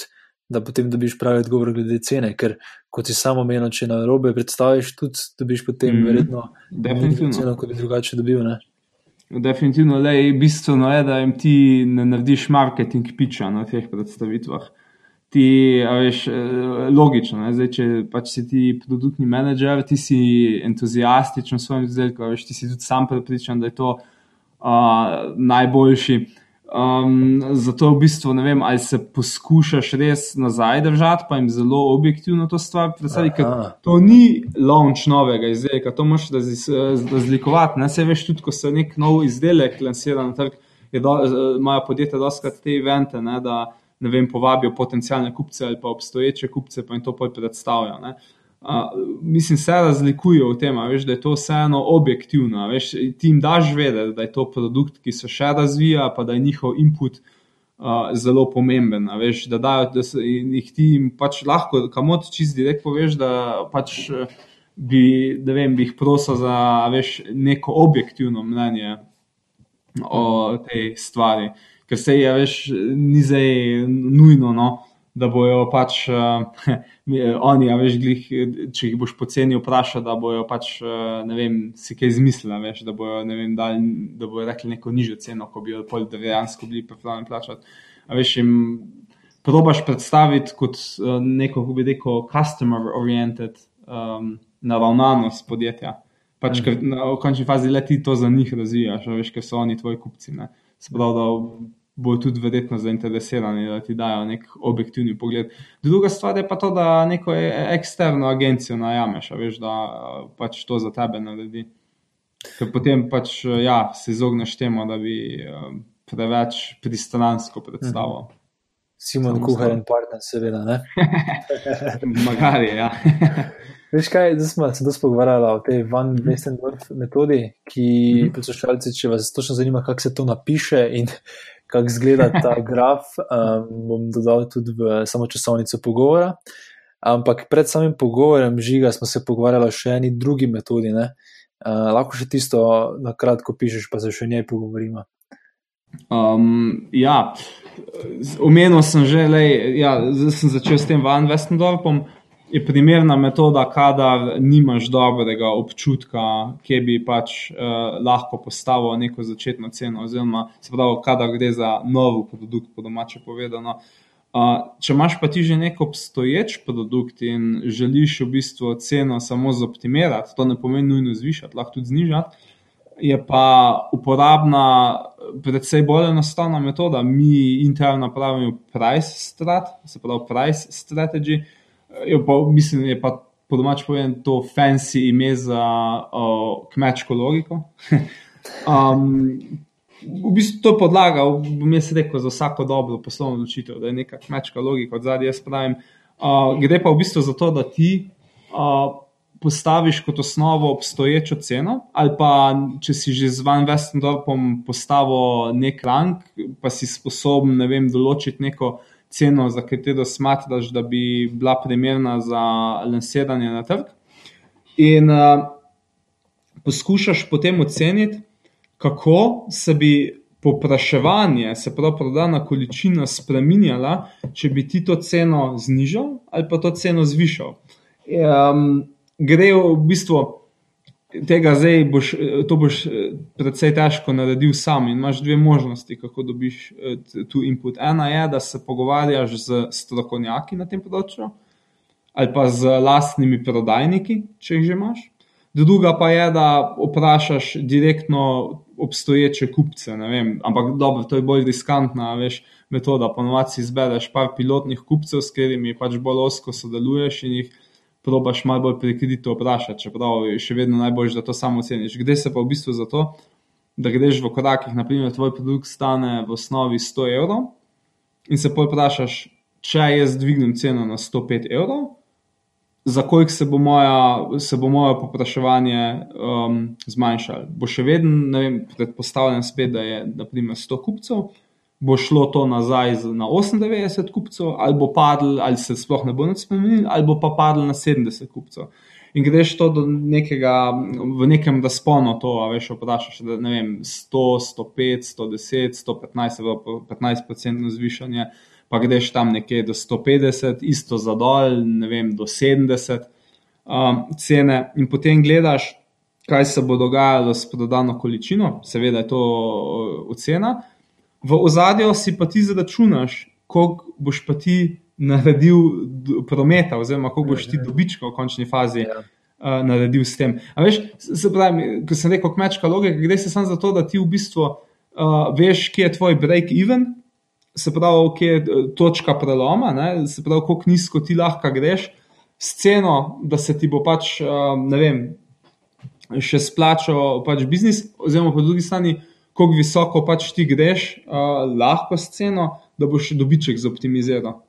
da potem dobiš pravi odgovor glede cene, ker kot si samo menil, če na robe predstaviš, tudi dobiš potem mm, verjetno definitivno ceno, kot bi drugače dobil. Ne? Definitivno, le bistveno je, da jim ti ne narediš marketing piča na teh predstavitvah. Ti, veš, logično, ne? Zdaj, če pač si ti produktni menedžer, ti si entuzijastičen v svojem izdelku, veš, ti si tudi sam prepričan, da je to uh, najboljši. Um, zato v bistvu ne vem, ali se poskušaš res nazaj držati, pa jim zelo objektivno to stvar predstaviti. To ni launch novega izdelka, to moš razlikovati. Ne se veš, tudi ko se nek nov izdelek lansira na trg, imajo podjetja doskrat te evente, ne, da ne vem, povabijo potencijalne kupce ali pa obstoječe kupce, pa jim to pol predstavijo. Ne. Uh, mislim, se razlikuje v tem, veš, da je to vseeno objektivno. Veš, ti jim daš vedeti, da je to produkt, ki se še razvija, pa da je njihov input uh, zelo pomemben. Veš, da, dajo, da se, jih ti pač lahko, kamot čist direkt poveš, da pač bi, da vem, bi jih prosil za veš, neko objektivno mnenje o tej stvari. Ker se je, veš, ni zdaj nujno. No, da bojo pač uh, oni, a veš, glih, če jih boš poceni vprašal, da bojo pač, uh, ne vem, si kaj izmislili, veš, da bojo, ne vem, dal, da bojo rekli neko nižjo ceno, ko bi jo pol dejansko bili pripravljeni plačati. A veš, jim probaš predstaviti kot uh, neko, kako bi rekel, customer oriented um, naravnanost podjetja. Pač, ker na, v končni fazi le ti to za njih razvijaš, veš, ker so oni tvoji kupci. Ne. Se pravi, da bodo tudi verjetno zainteresirani, da ti dajo nek objektivni pogled. Druga stvar je pa to, da neko e- eksterno agencijo najameš, veš, da pač to za tebe naredi. Ker potem pač ja, se izogneš temu, da bi um, preveč pristransko predstavo. Simon Samo Kuhar in partner, seveda. Magari, ja. Veš kaj, zdaj smo se dosti pogovarjali o tej Van Westendorf metodi, ki Mhm. poslušalci, če vas točno zanima, kako se to napiše in kako izgleda ta graf, um, bom dodal tudi v samo časovnico pogovora. Ampak pred samim pogovorem žiga smo se pogovarjali o še eni drugi metodi. ne. Uh, lahko še tisto na kratko pišeš, pa se še o njej pogovorimo. Um, ja, omenil sem že, lej, ja, sem začel s tem Van Westendorpom. Je primerna metoda, kadar nimaš dobrega občutka, kje bi pač uh, lahko postavil neko začetno ceno, oziroma se pravi, kadar gre za nov produkt, po domače povedano. Uh, če imaš pa ti že nek obstoječ produkt in želiš v bistvu ceno samo zoptimirati, to ne pomeni nujno zvišati, lahko tudi znižati, je pa uporabna predvsej bolj enostavna metoda. Mi interno pravimo price strat, se pravi price strategy. Je pa, mislim, je pa po domač povedano to fancy ime za uh, kmečko logiko. um, v bistvu to je podlaga, bom jaz rekel, za vsako dobro poslovno odločitev, da je neka kmečka logika od zadaj. Jaz pravim, uh, gre pa v bistvu za to, da ti uh, postaviš kot osnovo obstoječo ceno, ali pa če si že z Van Westendorpom postavil nek rang, pa si sposoben ne vem, določiti neko ceno, za katero smatraš, da bi bila primerna za lansiranje na trg. In uh, poskušaš potem oceniti, kako se bi popraševanje, se pravi prodana količina, spremenjala, če bi ti to ceno znižal ali pa to ceno zvišal. Um, gre v bistvu tega zdaj, boš, to boš precej težko naredil sam in imaš dve možnosti, kako dobiš tu input. Ena je, da se pogovarjaš z strokovnjaki na tem področju ali pa z lastnimi prodajniki, če jih že imaš. Druga pa je, da vprašaš direktno obstoječe kupce. vem, Ampak dobro, to je bolj riskantna veš, metoda. Ponovadi si izbereš par pilotnih kupcev, s katerimi pač bolj osko sodeluješ in jih probaš malo bolj prekrito vprašati, čeprav je še vedno najbolje, da to samo oceniš. Gre se pa v bistvu za to, da greš v korakih, naprimer, tvoj produkt stane v osnovi 100 evrov in se pol vprašaš, če jaz dvignem ceno na 105 evrov, za koliko se bo moja, se bo moje popraševanje um, zmanjšalo. Bo še vedno, ne vem, predpostavljam spet, da je naprimer 100 kupcev, bo šlo to nazaj na 98 kupcev, ali bo padlo, ali se sploh ne bo nič spremenilo, ali bo pa padlo na 70 kupcev. In greš to do nekega, v nekem razponu, to, veš, vprašaš, da ne vem, 100, 105, 110, 115, se pravi po 15% zvišanje, pa greš tam nekje do 150, isto za dol, ne vem, do 70 um, cene, in potem gledaš, kaj se bo dogajalo s prodano količino, seveda je to uh, ocena. V ozadju si pa ti zračunaš, koliko boš pa ti naredil prometa, oziroma koliko boš ti dobička v končni fazi Ja. uh, naredil s tem. A veš, se pravi, ko sem rekel kmečka logika, gre se samo za to, da ti v bistvu uh, veš, kje je tvoj break-even, se pravi, kje je eh, točka preloma, ne? se pravi, koliko nizko ti lahko greš, s ceno, da se ti bo pač, uh, ne vem, še splačal pač biznis, oziroma po drugi strani, koliko visoko pač ti greš, uh, lahko s ceno, da boš dobiček zoptimiziral.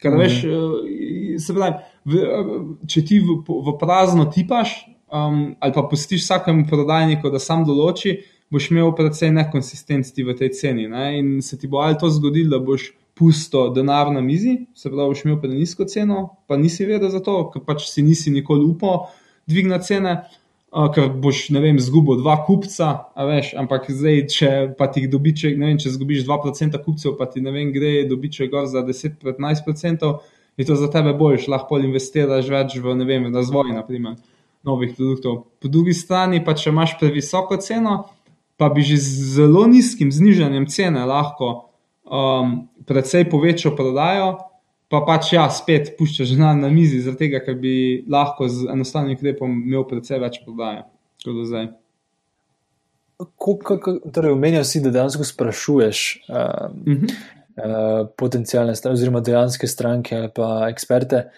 Ker Mhm. veš, eh, se pravi, v, eh, če ti v, v prazno tipaš, um, ali pa pustiš vsakemu prodajniku, da sam določi, boš imel precej nekonsistentnosti v tej ceni. Ne? In se ti bo ali to zgodilo, da boš pusto denar na mizi, se pravi, boš imel prenisko ceno, pa nisi vedel za to, ker pač si nisi nikoli upal dvigniti cene. Ker boš, ne vem, izgubil dva kupca, veš, ampak zdaj, če pa ti dobiček, ne vem, če izgubiš 2% kupcev, pa ti ne vem, gre dobiček gor za 10-15%, je to za tebe boljš, lahko investiraš več v, ne vem, razvoj, naprimer, novih produktov. Po drugi strani pa, če imaš previsoko ceno, pa bi že z zelo nizkim znižanjem cene lahko um, precej povečal prodajo, pa pač ja, spet puščaš denar na mizi, zaradi tega, ker bi lahko z enostavnim ukrepom imel precej več prodaje. kot do zdaj. Torej, omenjal si, da dejansko sprašuješ uh, uh -huh. uh, potencijalne stranke, oziroma dejanske stranke ali pa eksperte.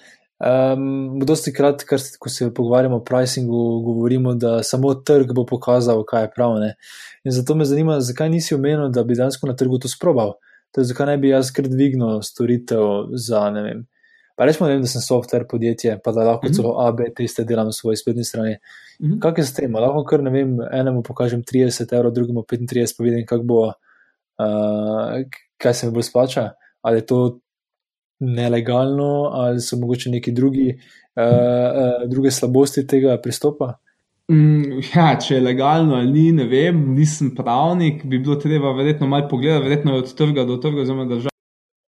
Um, dosti krat, kar, ko se pogovarjamo o pricingu, govorimo, da samo trg bo pokazal, kaj je prav. Ne? In zato me zanima, zakaj nisi omenil, da bi dejansko na trgu to sprobal. Torej, zakaj ne bi jaz kar dvignil storitev za ne vem, Pa rečemo, da sem software podjetje, pa da lahko mm -hmm. celo AB teste delam na svoji spletni strani. Mm -hmm. Kaj je s tem? Lahko kar ne vem, enemu pokažem 30 evrov, drugemu 35, pa vidim, kako bo, uh, kaj se mi bolj splača. Ali je to nelegalno, ali so mogoče neki drugi, uh, uh, druge slabosti tega pristopa. Mm, ja, če je legalno ali ni, ne vem, nisem pravnik, bi bilo treba verjetno malo pogledati, verjetno od trga do trga, oziroma države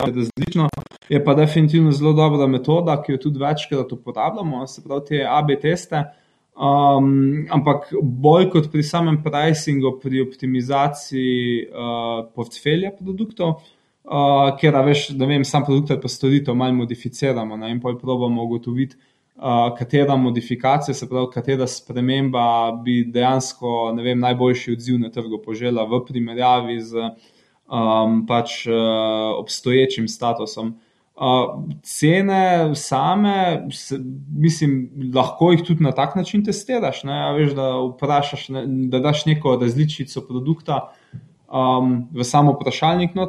različno. Je pa definitivno zelo dobra metoda, ki jo tudi večkrat uporabljamo, se pravi, te AB teste. Um, ampak bolj kot pri samem pricingu, pri optimizaciji uh, portfelja produktov, uh, ker veš, da vem, sam produkt ali pa storitev malo modificiramo ne, in pa probamo ugotoviti, uh, katera modifikacija, se pravi, katera sprememba bi dejansko vem, najboljši odziv na trgu požela v primerjavi z um, pač uh, obstoječim statusom. Uh, cene same, se, mislim, lahko jih tudi na tak način testiraš. Veš, da vprašaš, ne, da daš neko različico produkta um, v samo vprašalnik, no,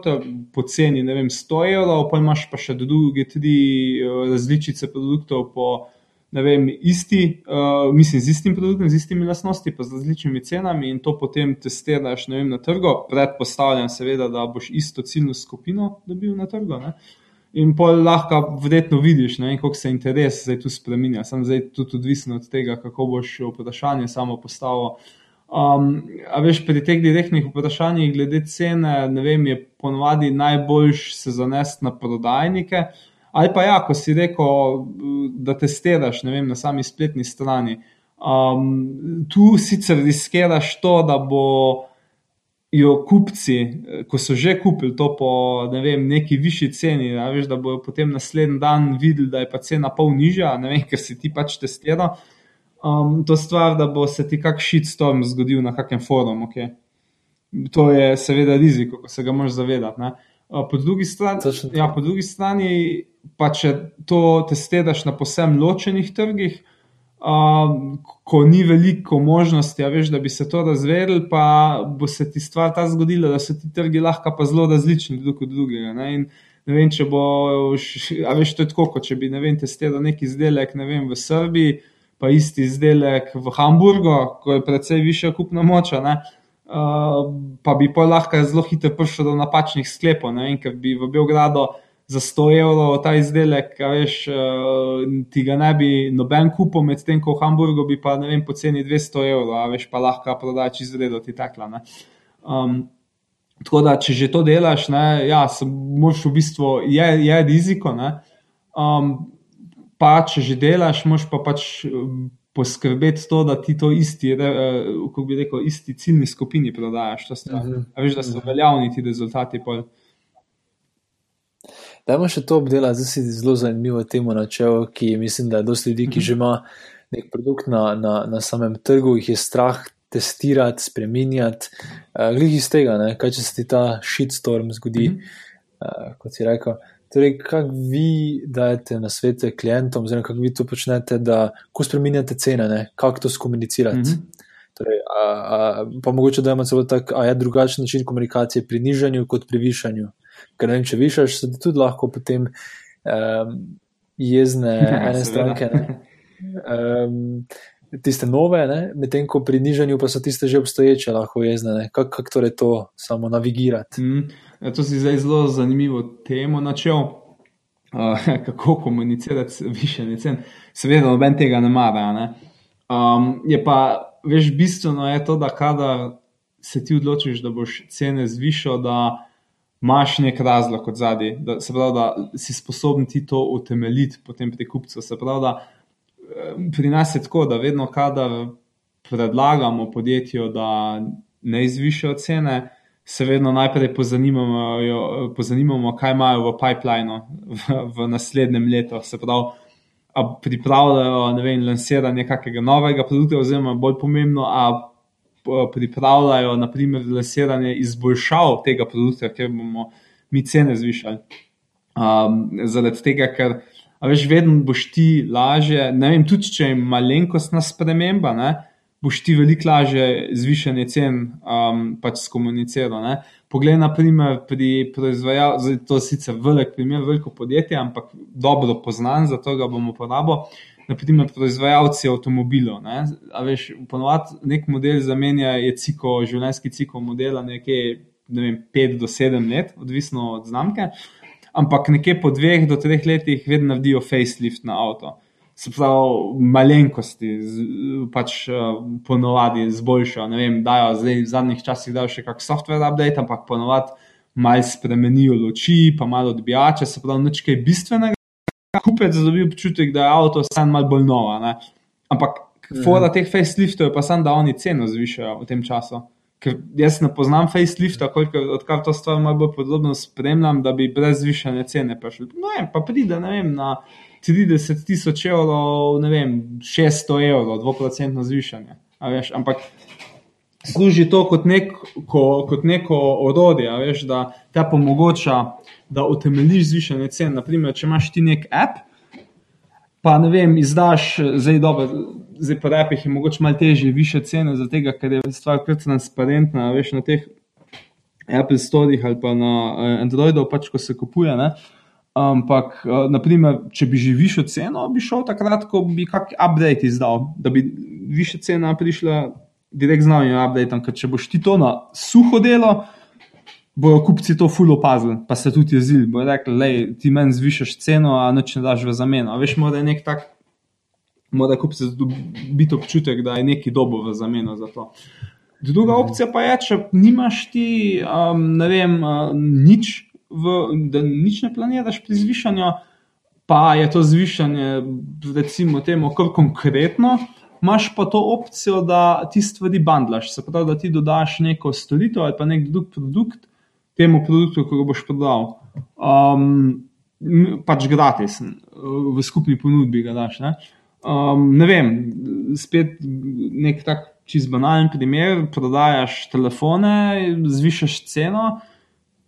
po ceni vem, 100 evrov, pa imaš pa še druge tri uh, različice produktov po ne vem, isti, uh, mislim, z istim produktom, z istimi lastnostmi, pa z različnimi cenami in to potem testiraš vem, na trgu. Predpostavljam, seveda, da boš isto ciljno skupino dobil na trgu. Ne? In pol lahko vredno vidiš, ne, kako se interes zdaj tu spremenja. Sam zdaj tudi odvisno od tega, kako boš vprašanje samo postavil. Um, a veš, pri teh direktnih vprašanjih glede cene, ne vem, je ponovadi najboljš se zanesti na prodajnike. Ali pa ja, ko si rekel, da testiraš vem, na sami spletni strani. Um, tu sicer riskiraš to, da bo. Jo kupci, ko so že kupili to po ne vem, neki višji ceni, ja, veš, da bodo potem naslednji dan videli, da je pa cena pol nižja, vem, ker si ti pač testiral. Um, to stvar, da bo se ti kakšen shitstorm zgodil na kakem forumu. Okay. To je seveda riziko, ko se ga moraš zavedati. Po drugi strani, ja, po drugi strani pa če to testiraš na posebno ločenih trgih, um, ko ni veliko možnosti, ja, veš, da bi se to razvedel, pa bo se ti stvar ta zgodila, da so ti trgi lahko pa zelo različni drug od drugega. Ne? In, ne vem, če bo, a veš, to je tako, kot če bi, ne vem, testiral neki izdelek, ne vem, v Srbiji, pa isti izdelek v Hamburgu, ko je precej višja kupna moča. Uh, pa bi pa lahko zelo hitro prišel do napačnih sklepov, ker bi v Beogradu za 100 evrov ta izdelek, veš, uh, ti ga ne bi noben kupil, medtem ko v Hamburgu bi pa ne vem, po ceni 200 evrov, a veš, pa lahko prodaš izredo ti takla. Um, tako da, če že to delaš, ne, ja, moš v bistvu, je, je riziko. Um, pa, če že delaš, moš pa pač. Poskrbeti to, da ti to isti, kako bi rekel, isti ciljni skupini prodajaš. Uh -huh. Veš, da so mhm. veljavni ti rezultati. Pol. Dajmo še to obdelati, zdaj si zelo zanimivo temo načel, ki mislim, da je dosti ljudi, ki mhm. že ima nek produkt na, na, na samem trgu, jih je strah testirati, spremenjati. Uh, Glede iz tega, ne? kaj če se ti ta shitstorm zgodi, uh, kot si rekel. Torej, kako vi dajete na svete klientom, oziroma kako vi to počnete, da ko spremenjate cene, kako to skomunicirati. Mm -hmm. torej, a, a, pa mogoče da imamo celo tak, a je drugačen način komunikacije pri nižanju kot pri višanju. Ker ne vem, če višaš, so tudi lahko potem um, jezne ja, ene stranke. Um, tiste nove, medtem ko pri nižanju pa so tiste že obstoječe, lahko jezne. Kako kak torej to samo navigirati? Mm, to si zdaj zelo zanimivo temo načel, uh, kako komunicirati više cen. Seveda, noben tega ne mara. Ne? Um, je pa, veš, bistveno je to, da kadar se ti odločiš, da boš cene zvišal, da imaš nek razlog od zadaj, da, pravi, da si sposoben ti to utemeljiti potem pri kupcu. Se pravi, da eh, pri nas je tako, da vedno, kadar predlagamo podjetju, da ne izvišajo cene, se vedno najprej pozanimamo, pozanimamo kaj imajo v pipelineu v, v naslednjem letu. Se pravi, pripravljajo vem, lansiranje kakega novega produkta, oziroma bolj pomembno, a pripravljajo naprimer lansiranje izboljšav tega produkta, ker bomo mi cene zvišali. Um, zaradi tega, ker veš, vedno boš ti lažje, ne vem, tudi če je malenkostna sprememba, ne, boš ti veliko lažje zvišanje cen um, pač skomuniciral. Poglej, naprimer, pri proizvajalcih, to je sicer velik primer, veliko podjetje, ampak dobro poznan, zato ga bomo uporabili. Naprimer, proizvajalci avtomobilov. Ne? Veš, ponovadi nek model zamenja, je cikl, življenjski cikl modela nekje ne vem, 5 do 7 let, odvisno od znamke. Ampak nekje po dveh do treh letih vedno naredijo facelift na avto. Se pravi, malenkosti, pač ponovadi zboljšajo. Ne vem, dajo zdaj v zadnjih časih dajo še kakšen software update, ampak ponovadi malo spremenijo luči, pa malo odbijače, se pravi, nič kaj bistvenega. Kupec dobi občutek, da je avto vseeno malo bolj nova. Ne? Ampak, fora mm. teh faceliftov je pa samo, da oni ceno zvišajo v tem času ker jaz ne poznam facelifta, odkar to stvar malo bolj podrobno spremljam, da bi brez zvišanja cene prišli. No, vem, pa pride vem, na 30 tisoč evrov, ne vem, 600 evrov, 2% zvišanje. Veš, ampak služi to kot, nek, ko, kot neko orodje, veš, da te omogoča, da utemeljiš zvišanje cen. Naprimer, če imaš ti nek app, pa ne vem, izdaš zdaj dobro zdaj pa repih je mogoče malo težje, više cene, zato ker je stvar kar transparentna, veš na teh Apple Storih ali pa na uh, Androidu, pač ko se kupuje. Ne? Ampak, uh, naprimer, če bi že višjo ceno, bi šel takrat, ko bi kakšen update izdal, da bi više cena prišla direkt z novim updateom. Ker če boš ti to na suho delo, bojo kupci to full opazili, pa se tudi jezili. Bojo rekli, da ti meni zvišaš ceno, a noč ne daš v zameno. A veš, mora je nek tak mora kupci biti občutek, da je neki dobo v zameno za to. Druga opcija pa je, če nimaš ti, um, ne vem, uh, nič, v, da nič ne planiraš pri zvišanju, pa je to zvišanje, recimo, temu, kar konkretno, imaš pa to opcijo, da ti stvari bandlaš. Se pravi, da ti dodaš neko storitev ali pa nek drug produkt temu produktu, ki ga boš prodal. Um, pač gratis, v skupni ponudbi ga daš. Ne? Um, ne vem, spet nek tak čist banalen primer. Prodajaš telefone, zvišaš ceno,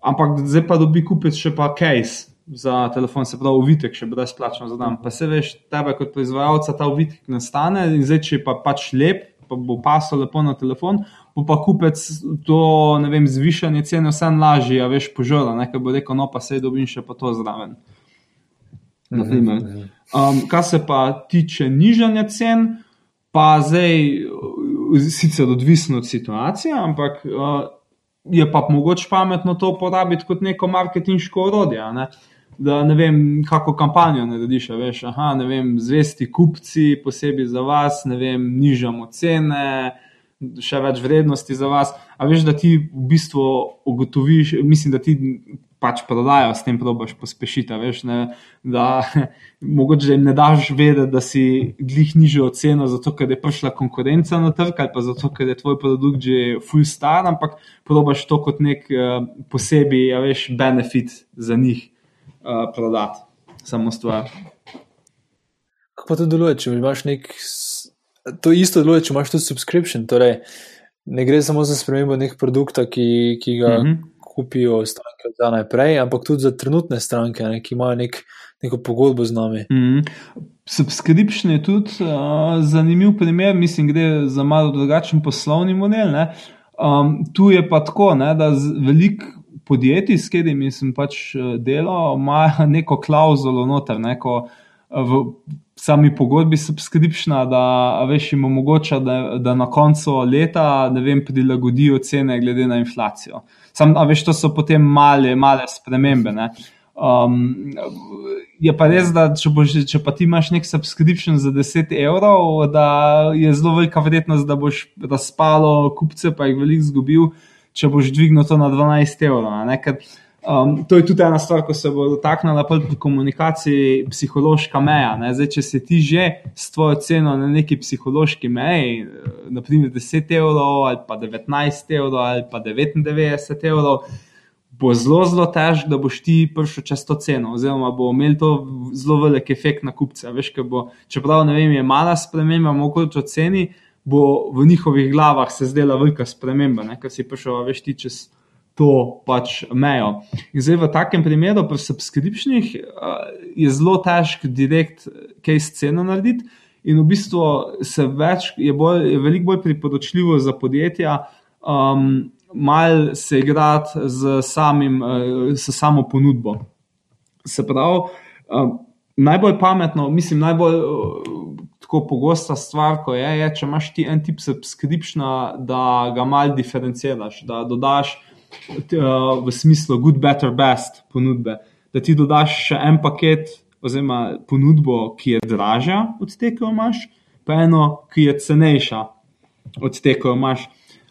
ampak zdaj pa dobi kupec še pa case za telefon, se pravi, uvitek še brezplačno za dan. Pa se veš, tebe kot proizvajalca ta uvitek nastane in zdaj, če pa pač lep, pa bo pasal lepo na telefon. Bo pa kupec to, ne vem, zvišanje cene, vse lažje, a veš, požora, nekaj bo rekel, no pa se dobim še pa to zraven. Mhm, mhm. Um, kar se pa tiče nižanja cen, pa zdaj, sicer odvisno od situacije, ampak uh, je pa mogoče pametno to uporabiti kot neko marketinško orodje. Ne? Da ne vem, kako kampanjo narediš, veš, aha, ne vem, zvesti kupci, posebej za vas, ne vem, nižamo cene, še več vrednosti za vas. A veš, da ti v bistvu ugotoviš, mislim, da ti pač prodajo, s tem probiš pospešiti. Veš, ne, da, mogoče jim ne daš vedeti, da si glih nižjo ceno, zato ker je prišla konkurenca na trg ali pa zato ker je tvoj produkt že full star, ampak probiš to kot nek uh, posebej, ja, veš, benefit za njih uh, prodati, samo stvar. Kako to deluje, če imaš nek. To isto deluje, če imaš tudi subscription. Torej, ne gre samo za spremembo nekega produkta, ki, ki ga mm -hmm kupijo stranke za naprej, ampak tudi za trenutne stranke, ne, ki imajo nek, neko pogodbo z nami. Mm -hmm. Subscription je tudi uh, zanimiv primer, mislim, gre za malo drugačen poslovni model. Um, tu je pa tako, ne, da veliko podjetij, s katerimi sem pač delal, imajo neko klauzulo noter. Neko, V sami pogodbi subscriptiona, da veš, jim omogoča, da, da na koncu leta vem, prilagodijo cene glede na inflacijo. Sam, a veš, to so potem male, male spremembe. Um, je pa res, da če, boš, če pa ti imaš nek subscription za 10 evrov, da je zelo velika verjetnost, da boš razpalo kupce, pa jih veliko izgubil, če boš dvignil to na 12 evrov. Um, to je tudi ena stvar, ko se bo dotaknila pri komunikaciji, psihološka meja. Zdaj, če se ti že s tvojo ceno na neki psihološki meji, naprimer 10 evrov ali pa 19 evrov ali pa 99 evrov, bo zelo, zelo težko, da boš ti prišel čez to ceno, oziroma bo imel to zelo velik efekt na kupce. Veš, bo, čeprav vem, je mala sprememba, mogoče oceni, bo v njihovih glavah se zdela velika sprememba, ker si prišel veš ti čez. To pač mejo. In zdaj v takem primeru, pri subskripcijih, je zelo težko direkt kaj sceno narediti, in v bistvu več, je, bolj, je veliko bolj priporočljivo za podjetja, um, malo se igrati z, samim, uh, s samo ponudbo. Se pravi, um, najbolj pametno, mislim, najbolj uh, pogosta stvar, ko je, je, če imaš ti en tip subskripcija, da ga malo diferenciraš, da dodaš v smislu good, better, best ponudbe. Da ti dodaš še en paket, oziroma ponudbo, ki je dražja od te, ki jo imaš, pa eno, ki je cenejša od te, ki jo imaš.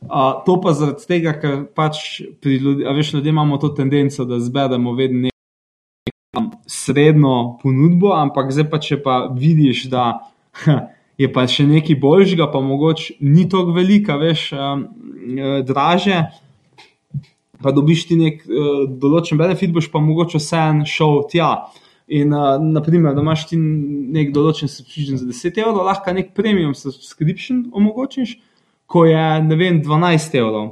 Uh, to pa zaradi tega, ker pač pri ljudeh, ljudje imamo to tendenco, da zberemo vedno neko srednjo ponudbo, ampak zdaj pa če pa vidiš, da je pa še nekaj boljšega, pa mogoče ni tako velika, veš, um, draže. Pa dobiš ti nek uh, določen benefit, boš pa mogoče vseeno šel tja. In, uh, naprimer, da imaš ti nek določen subscription za 10 evrov, lahko nek premium subscription omogočiš ko je ne vem, 12 evrov,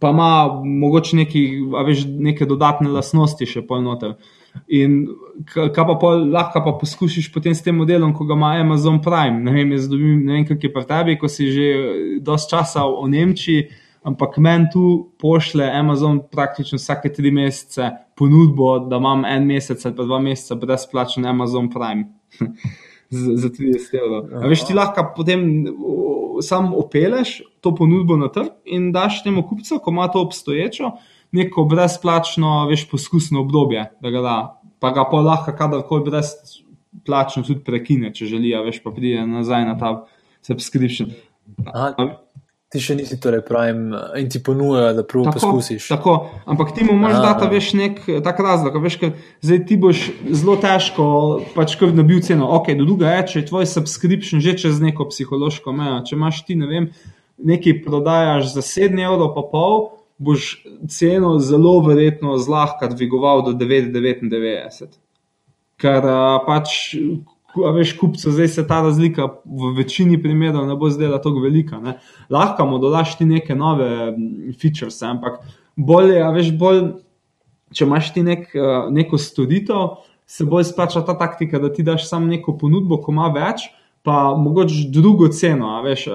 pa ima mogoče neki, veš, neke dodatne lastnosti še polnoter. In kaj pa pol, lahko pa poskušiš potem s tem modelom, ko ga ima Amazon Prime. Ne vem, dobim, ne vem kak je pri tebi, ko si že dosti časa v Nemčiji, ampak meni tu pošle Amazon praktično vsake tri mesece ponudbo, da imam en mesec ali pa dva meseca brezplačen Amazon Prime. za 30 evrov. Veš, ti lahko potem samo opeleš to ponudbo na trg in daš temu kupcu, ko ima to obstoječo, neko brezplačno, veš, poskusno obdobje, da ga da. Pa ga pa lahko kadarkoli brezplačno tudi prekine, če želi, veš, pa pride nazaj na ta subscription. Aha ti še nisi torej prime in ti ponujajo, da prvo poskusiš. Tako, ampak ti mu moraš dati veš, nek tak razlog. Veš, zdaj ti boš zelo težko, pač kar nabil ceno. Ok, do druga je, če je tvoj subscription že čez neko psihološko mejo. Če imaš ti, ne vem, nekaj prodajaš za 7 evrov, pa pol, boš ceno zelo verjetno zlahka dvigoval do 9,99. Ker pač a veš, kupcu, zdaj se ta razlika v večini primerov ne bo zdela tako velika. Ne. Lahko mu dodaš ti neke nove features, ampak bolje, a veš, bolj, če imaš ti nek, neko storitev, se bolj splača ta taktika, da ti daš samo neko ponudbo, ko ima več, pa mogoče drugo ceno, a veš,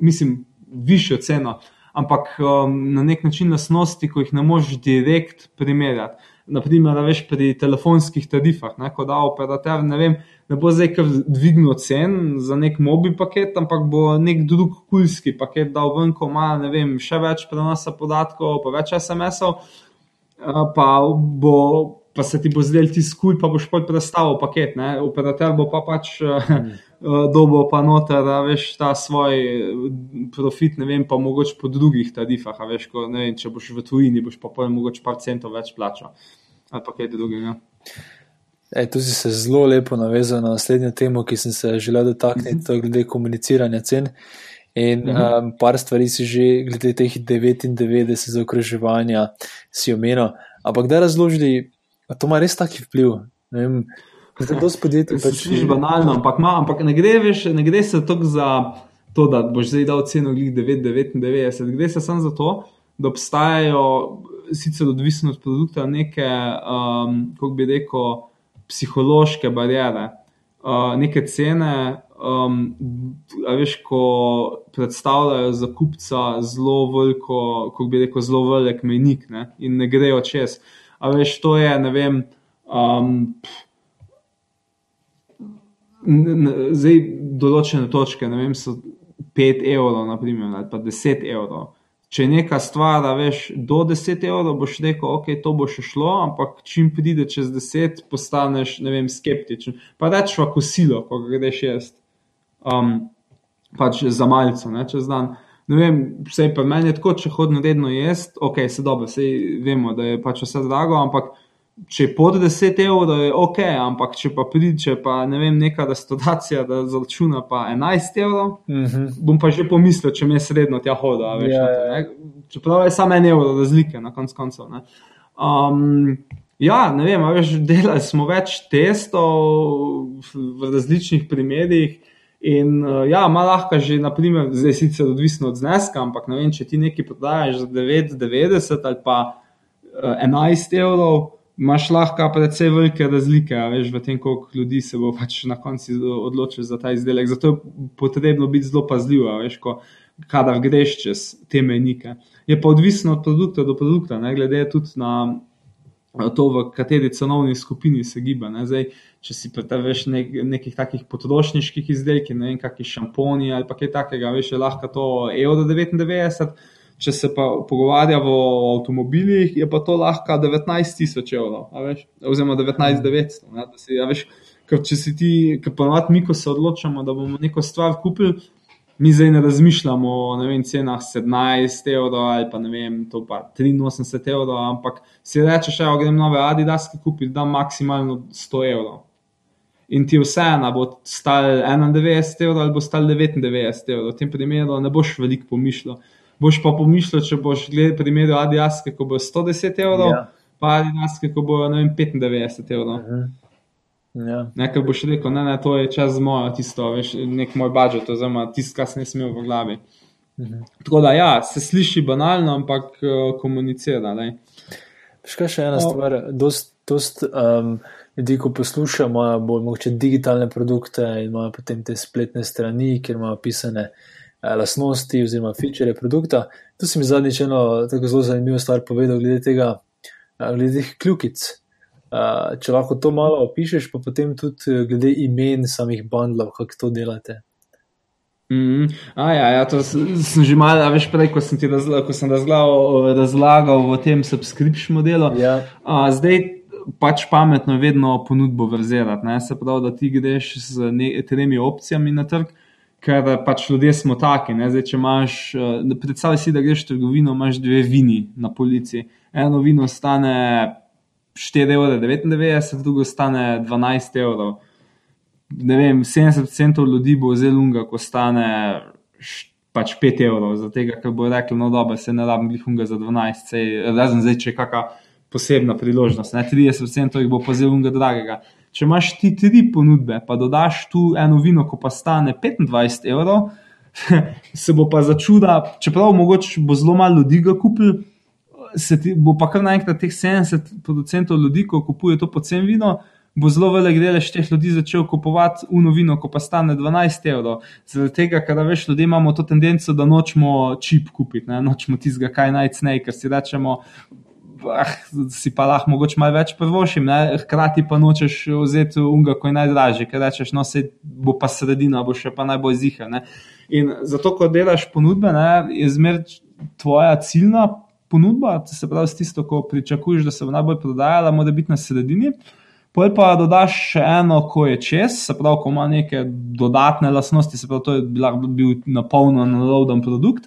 mislim, višjo ceno. Ampak na nek način lasnosti, ko jih ne moreš direkt primerjati naprimer, veš, pri telefonskih tarifah, ne, ko da operater, ne, vem, ne bo zdaj kar dvignil cen za nek mobi paket, ampak bo nek drug kulski paket dal ven, ko ima vem, še več prenosa podatkov, pa več SMS-ov, pa, bo, pa se ti bo zdel ti skuj, pa boš pač predstavil paket. Ne. Operater bo pa pač. Hmm. Dobo pa noter, veš ta svoj profit, ne vem, pa mogoče po drugih tarifah, veš, ko, vem, če boš v tujini, boš pa pojem mogoče par centov več plačal ali pa kaj drugega. E, tu si se zelo lepo navezal na naslednjo temo, ki sem se želel dotakniti, uh -huh. to je glede komuniciranja cen. In uh -huh. um, par stvari si že, glede teh 99 zaokroževanja, si omenil. Ampak da razloži, to ima res taki vpliv. Zdaj, to spodjetje pač je banalno, ampak, ma, ampak ne, gre, veš, ne gre se tako za to, da boš zdaj dal ceno 9,99, gre se samo za to, da obstajajo sicer odvisno od produkta, neke, um, kako bi rekel, psihološke barijere, uh, neke cene. Um, veš, ko predstavljajo za kupca zelo veliko, kako bi rekel, zelo velik menik ne, in ne grejo čez. A veš, to je, ne vem. Um, Zdaj, določene točke, ne vem, so 5 evrov, naprimer, ali pa 10 evrov če je neka stvar, da veš do 10 evrov, boš rekel, ok, to bo še šlo, ampak čim pride čez 10, postaneš vem, skeptičen. Pa reč pa kosilo, ko greš jaz, um, pač za malce, ne čez dan. Ne vem, vse pa meni je tako, če hodim redno jesti, ok, se dobro, vse vemo, da je pač vse drago, ampak če je pod 10 evrov, je ok, ampak če pa pride, pa ne vem, neka restauracija, da zračuna pa 11 evrov, Mm -hmm. bom pa že pomislil, če mi je srednjo tja hodil. a Veš, Ja, na to, ne. Čeprav je samo en evro razlike na koncu koncev. ne. Um, ja, ne vem, a veš, delali smo več testov v različnih primerih. In uh, ja, malo lahko že, naprimer, zdaj sicer odvisno od zneska, ampak ne vem, če ti nekaj prodajaš za 9,90 ali pa uh, 11 evrov, imaš lahko precej velike razlike, a veš, v tem, koliko ljudi se bo pač na koncu odločil za ta izdelek. Zato je potrebno biti zelo pazljiv, a veš, ko, kadar greš čez te menike. Je pa odvisno od produkta do produkta, ne, glede tudi na to, v kateri cenovni skupini se giba. Ne. Zdaj, če si pretaveš nek, nekih takih potrošniških izdelkov, ne vem, kakšni šamponi ali kaj takega, veš, je lahko to evro 99. Če se pa pogovarjamo o avtomobilih, je pa to lahko 19 tisoč evrov, a veš, oziroma 19 900. Ne, da si, a veš, ker če si ti, ker ponovadi mi, ko se odločamo, da bomo neko stvar kupili, mi zdaj ne razmišljamo o vem, cenah 17 evrov ali pa ne vem, to pa 83 evrov, ampak si rečeš, da grem nove Adidaske kupiti, da maksimalno 100 evrov. In ti vseeno bo stal 91 evrov ali bo stal 99 evrov. V tem primeru ne boš veliko pomišljal. Boš pa pomišljal, če boš gledal primer Adidaske, ko bo 110 evrov, Ja. pa Adidaske, ko bo vem, 95 evrov. Mhm. Ja. Nekaj boš rekel, ne, ne, to je čas moja, tisto, veš, nek moj budžet, oziroma tisto, kar sem jaz imel v glavi. Mhm. Tako da, ja, se sliši banalno, ampak uh, komunicira. Ne. Še ena O. stvar, dost, dost um, ljudi, ko poslušajo, imajo bolj mogoče digitalne produkte in imajo potem te spletne strani, kjer imajo pisane eh, lastnosti oziroma feature produkta. Tu si mi zadnjič eno tako zelo zanimivo stvar povedal glede tega, eh, glede teh kljukic. Uh, če lahko to malo opišeš, pa potem tudi eh, glede imen samih bundlov, kako to delate. Mm, a ja, ja, to sem že malo, a veš, prej, ko sem ti razlagal, ko sem razlagal, razlagal v tem subscription modelu. Ja, A, zdaj pač pametno je vedno ponudbo verzirati. Ne? Se pravi, da ti greš z ne, tremi opcijami na trg, ker pač ljudje smo taki. Ne? Zdaj, če imaš, eh, predstavljaj si, da greš v trgovino, imaš dve vini na polici. Eno vino stane 4,99 evra, drugo stane 12 evrov. Ne vem, 70% ljudi bo zelo lunga, ko stane pač 5 evrov, zato ker bo rekel, no dobro, se ne rabim glihunga za 12, sej, razen zdaj, če je kakšna posebna priložnost. Ne? 30% jih bo pa zelo lunga dragega. Če imaš ti tri ponudbe, pa dodaš tu eno vino, ko pa stane 25 evrov, se bo pa začuda, čeprav mogoče bo zelo malo ljudi ga kupil, se ti, bo pa kar naenkrat teh 70% ljudi, ko kupuje to pocen vino, bo zelo velik delež teh ljudi začel kupovati uno vino, ko pa stane 12 evrov. Zaradi tega, ker a veš, ljudje imamo to tendenco, da nočemo čip kupiti, ne? nočemo tistega, kaj najcnej, ker si rečemo. Ah, si pa lahko mogoče malo več prvošim, ne? hkrati pa nočeš vzeti unga, ko je najdražji, ker rečeš, no se bo pa sredina, bo še pa najbolj ziha. Ne? In zato, ko delaš ponudbe, ne, je zmer tvoja ciljna ponudba, se pravi, s tisto, ko pričakuješ, da se bo najbolj prodajala, mora biti na sredini. Pol pa dodaš še eno, ko je čez, se pravi, ko ima neke dodatne lastnosti, se pravi, to je bil, bil napolnjen naloden produkt.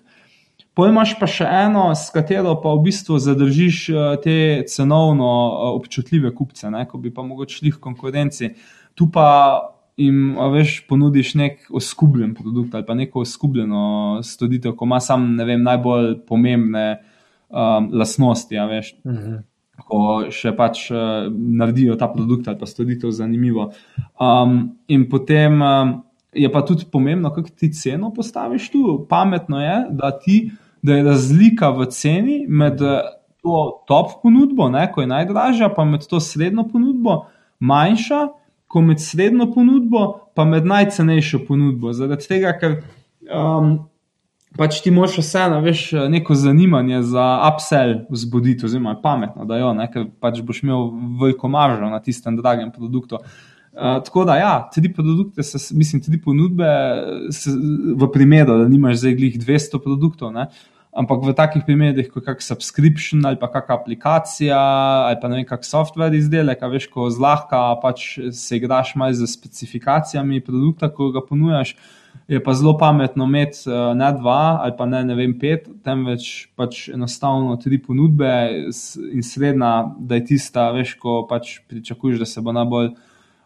Pol imaš pa še eno, s katero pa v bistvu zadržiš eh, te cenovno eh, občutljive kupce, ne, ko bi pa mogoče šli v konkurenci. Tu pa jim, veš, ponudiš nek oskubljen produkt ali pa neko oskubljeno storitev, ko ima sam, ne vem, najbolj pomembne um, lastnosti, a veš mhm. ko še pač uh, naredijo ta produkt ali pa storitev zanimivo. Um, in potem um, je pa tudi pomembno, kako ti ceno postaviš tu. Pametno je, da, ti, da je razlika v ceni med eh, to top ponudbo, ne, ko je najdražja, pa med to srednjo ponudbo manjša, kot med srednjo ponudbo, pa med najcenejšo ponudbo. Zaradi tega, ker um, pač ti moraš vseeno, veš, neko zanimanje za upsell vzbuditi, oziroma pametno, da jo, ne, ker pač boš imel veliko maržo na tistem dragem produktu. Uh, tako da, ja, tri produkte, se, mislim, tri ponudbe, se, v primeru, da nimaš zdaj glih 200 produktov, ne, Ampak v takih primerih, kot je kak subscription ali pa kakšna aplikacija ali pa ne vem, kak software izdelek, veš, ko zlahka pač se igraš malo z specifikacijami produkta, ko ga ponujaš, je pa zelo pametno imeti uh, ne dva ali pa ne, ne vem, pet, temveč pač enostavno tri ponudbe in srednja, da je tista, veš, ko pač pričakuješ, da se bo najbolj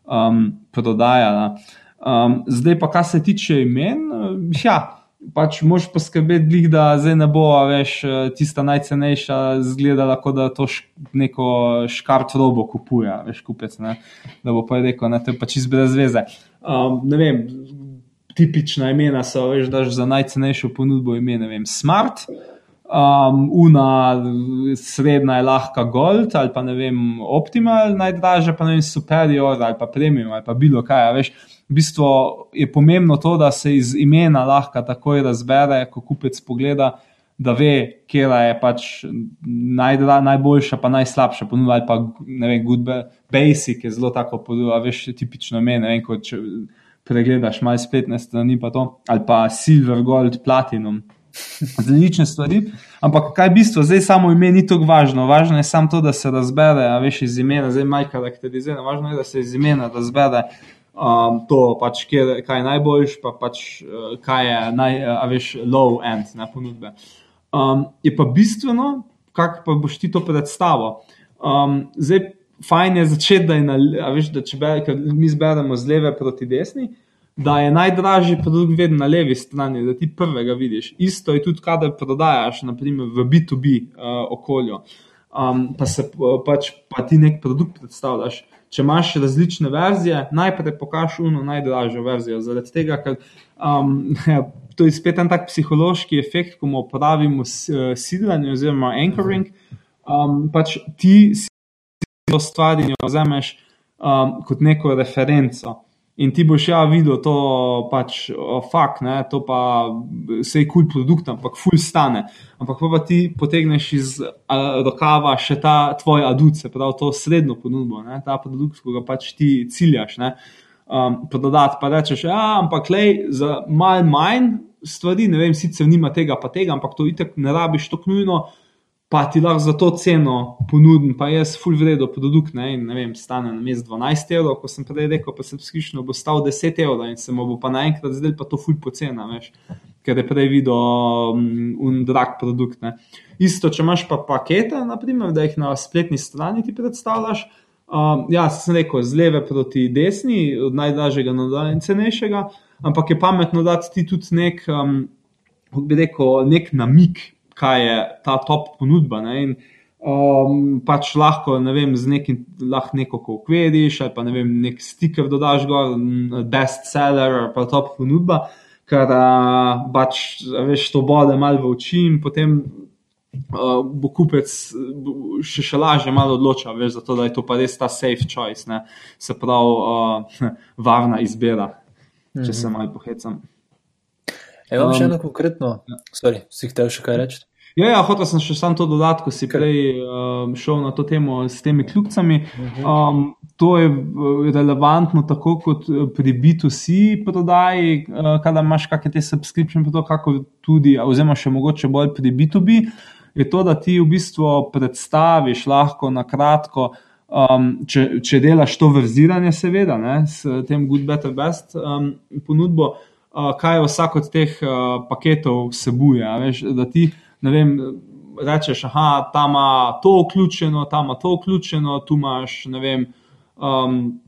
um, prodajala. Um, zdaj pa, kar se tiče imen, uh, ja pač moš poskrbeti, da zdaj ne bo več eh, tista najcenejša, zgleda, kot da to š, neko škart robo kupuje, veš, kupec, ne? da bo pa rekel, da je pač čist brez veze. Um, ne vem, tipična imena so, veš, da za najcenejšo ponudbo ime, ne vem, smart. Um, una, srednja je lahka gold ali pa ne vem, optimal, najdražja pa ne vem, superior ali pa premium ali pa bilo kaj, veš v bistvu je pomembno to, da se iz imena lahko takoj razbere, ko kupec pogleda, da ve, kje je pač najdra, najboljša, pa najslabša ponudba. Ali pa ne vem, good basic je zelo tako ponudba, veš, tipično ime. Vem, kot če pregledaš malo spletne strani, pa to, ali pa silver, gold, platinum. Različne stvari, ampak kaj je bistvo, zdaj samo ime ni tako važno. Važno je samo to, da se razbere, a veš iz imena, zdaj majka karakterizira. Važno je, da se iz imena razbere, um, to, pač, kjer, kaj je najboljš, pa pač, uh, kaj je naj, uh, veš, low end na ponudbe. Um, je pa bistveno, kako pa boš ti to predstavil. Um, zdaj, fajn je začeti, da, je na, veš, da če ber, mi zberemo z leve proti desni. Da je najdražji produkt vedno na levi strani, da ti prvega vidiš. Isto je tudi, kadar prodajaš, naprimer v B2B uh, okolju. Um, pa se pač, pa ti nek produkt predstavljaš če imaš različne verzije, najprej pokaži uno najdražjo verzijo. Zaradi tega, ker um, to je spet en tak psihološki efekt, ko mu pravimo uh, sidlanje oziroma anchoring. Um, pač ti si to stvar in jo vzameš um, kot neko referenco. In ti boš ja videl to, pač, fakt, ne, to pa vse je kul cool produkt, ampak ful stane. Ampak pa ti potegneš iz rokava še ta tvoj adut, se pravi to srednjo ponudbo, ne, ta produkt, ki ga pač ti ciljaš. Ne, um, prodati pa rečeš, ja, ampak le za mal manj stvari, ne vem, sicer nima tega pa tega, ampak to itek ne rabiš tako nujno pa ti lahko za to ceno ponudim, pa jaz full vredo produkt, ne, in ne vem, stane na mestu 12 evrov, ko sem prej rekel, pa skrišno bo stal 10 evrov in se mu bo pa naenkrat zdel pa to full pocena, veš, ker je prej videl um, un drag produkt. Ne. Isto, če imaš pa pakete, naprimer, da jih na spletni strani ti predstavljaš. Um, ja, sem rekel, z leve proti desni, od najdražjega do najcenejšega, ampak je pametno dati ti tudi nek, um, bi rekel, nek namik, kaj je ta top ponudba. Ne? In, um, pač lahko, ne vem, z nekim, lahko neko ukvediš, ali pa ne vem, nek stiker dodaš, gor, best seller ali pa top ponudba, ker uh, pač, veš, to bode malo v oči in potem. Uh, bo kupec še, še lažje malo odločil, veš, zato, da je to pa res ta safe choice, ne? se pravi, uh, varna izbira, če mm -hmm. se malo pohecam. Evo, um, še eno konkretno, ja. sorry, si hotel še kaj reči? Ja, ja hotel sem še samo to dodati, ko si prej um, šel na to temo s temi kljubcami. Mhm. Um, to je uh, relevantno tako kot uh, pri B2C prodaji, uh, kadar imaš kakšne te subscription, pa to, kako tudi, oziroma še mogoče bolj pri B2B, je to, da ti v bistvu predstaviš lahko na kratko, um, če, če delaš to verziranje, seveda, ne, s tem Good, Better, Best um, ponudbo, uh, kaj vsak od teh uh, paketov vsebuje. Veš, da ti ne vem, rečeš, da tam ima to vključeno, tam ima to vključeno, tu imaš, ne vem. Um,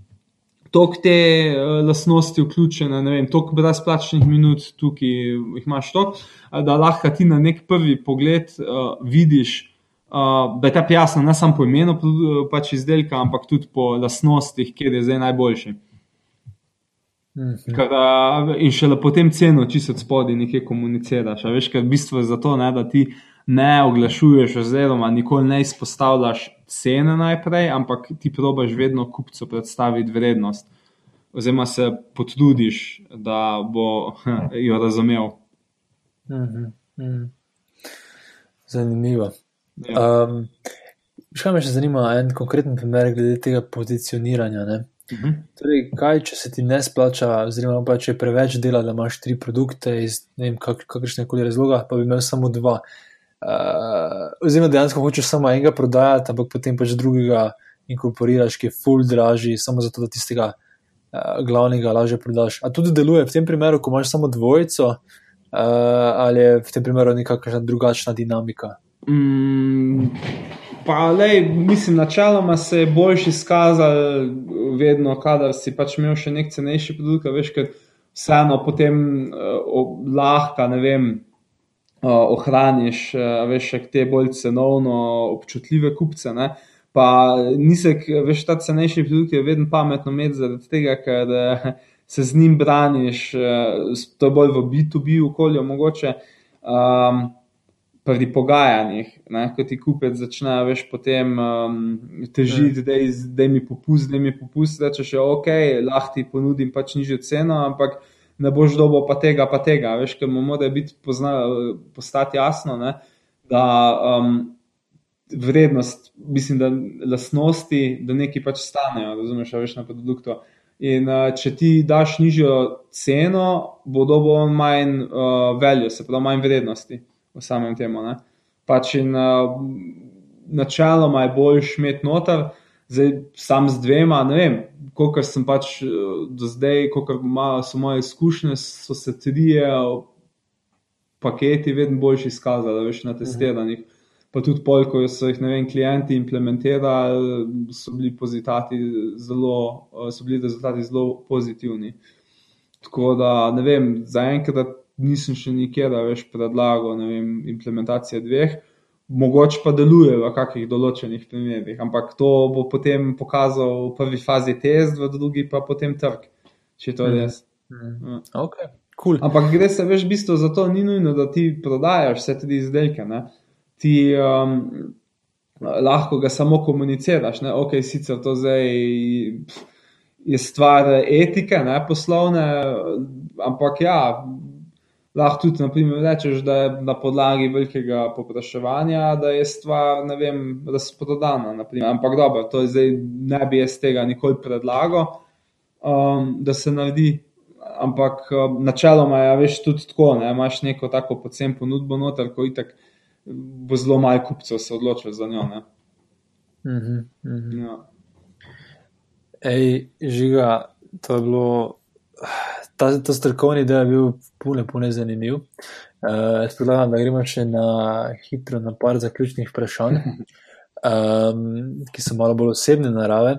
Tok te uh, lastnosti vključene, ne vem, toliko brezplačnih minut, tukaj jih imaš tok, da lahko ti na nek prvi pogled uh, vidiš, uh, da je ta jasno, ne samo po imenu pač izdelka, ampak tudi po lastnostih, kjer je zdaj najboljši. Mhm. Kada, in šele potem ceno, se spodaj nekaj komuniciraš. Veš, ker v bistvu je zato, ne, da ti ne oglašuješ, oziroma nikoli ne izpostavljaš cene najprej, ampak ti probaš vedno kupcu predstaviti vrednost, oziroma se potrudiš, da bo jo razumel. Mhm, mhm. Zanimivo. Ja. Um, Škoda me še zanima en konkreten primer glede tega pozicioniranja. Ne? Mhm. Torej, kaj, če se ti ne splača, oziroma pa če je preveč dela, da imaš tri produkte iz kak, kakršne koli razloga, pa bi imel samo dva. Uh, oziroma, dejansko hočeš samo enega prodajati, ampak potem pač drugega inkorporiraš, ki je full dražji, samo zato, da tistega uh, glavnega lažje prodaš. A tudi deluje v tem primeru, ko imaš samo dvojico, uh, ali je v tem primeru nekakšna drugačna dinamika? Mm, pa, lej, mislim, načeloma se je boljši izkazal, vedno, kadar si pač imel še nek cenejši produkt, veš, ker vseeno potem uh, lahko, ne vem. Uh, ohraniš, uh, veš, te bolj cenovno občutljive kupce. Uh, Pa nisek, veš, ta cenejši produkt je vedno pametno imeti, zaradi tega, ker eh, se z njim braniš, eh, to je bolj v B2B okolju, mogoče um, pri pogajanjih. Ne, ko ti kupec začne, veš, potem um, težiti, ja. da mi popust, da mi popust, rečeš, ok, lahko ti ponudim pač nižjo ceno, ampak ne boš dobo pa tega, pa tega, veš, ker mu mora biti pozna, postati jasno, ne, da um, vrednost, mislim, da lastnosti, da nekaj pač stanejo, razumeš, veš na produktu. In uh, če ti daš nižjo ceno, bo dobo manj uh, veljo, se pravi manj vrednosti v samem temu. Ne? Pač in uh, načeloma je boljš imeti noter, zdaj sam z dvema, ne vem, koliko sem pač do zdaj, koliko so moje izkušnje, so se trije paketi vedno boljši izkazali, veš na testiranjih. Uh -huh pa tudi pol, ko so jih vem, klienti implementirali, so bili, zelo, so bili rezultati zelo pozitivni. Tako da ne vem, zaenkrat nisem še nikjer več predlagal vem, implementacije dveh. Mogoče pa deluje v kakšnih določenih primerih, ampak to bo potem pokazal v prvi fazi test, v drugi pa potem trg, če to je res. Mm. Mm. Okay. Cool. Ampak gre se več v bistvu za to, ni nujno, da ti prodajaš vse te izdelke. Ne? ti um, lahko ga samo komuniciraš. Ne? Ok, sicer to zdaj je stvar etike, ne poslovne, ampak ja. Lahko tudi naprimer, rečeš, da je na podlagi velikega popraševanja, da je stvar vem, razprodana. Naprimer. Ampak dobro, to je zdaj, ne bi jaz tega nikoli predlagal, um, da se naredi. Ampak um, načeloma je veš, tudi tako, da imaš neko tako pocen ponudbo noter, ko itak bo zelo malo kupcev se odločil za njo. Mm -hmm, mm -hmm. Ja. Ej, žiga, to je bilo. Ta, ta strokovni del je bil puno, puno zanimiv. Uh, predlagam, da gremo še na hitro na par zaključnih vprašanj, um, ki so malo bolj osebne narave.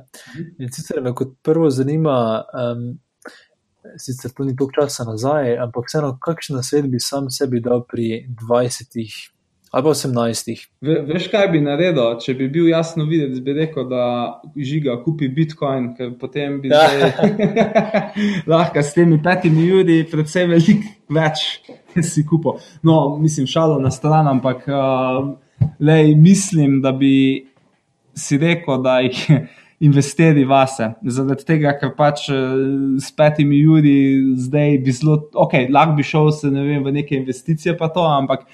In sicer me kot prvo zanima, um, sicer to ni toliko časa nazaj, ampak vseeno, kakšen svet bi sam sebi dal pri 20 ali pa 18. Ve, veš, kaj bi naredil, če bi bil jasno videti, bi rekel, da žiga kupi Bitcoin, ker potem bi lahko s temi petimi ljudi, predvsem veliko več si kupil. No, mislim, šalo na stran, ampak uh, lej, mislim, da bi si rekel, da jih. Investiri vase, zaradi tega, ker pač s petimi ljudi zdaj bi zelo, ok, lahko bi šel se ne vem, v neke investicije, pa to, ampak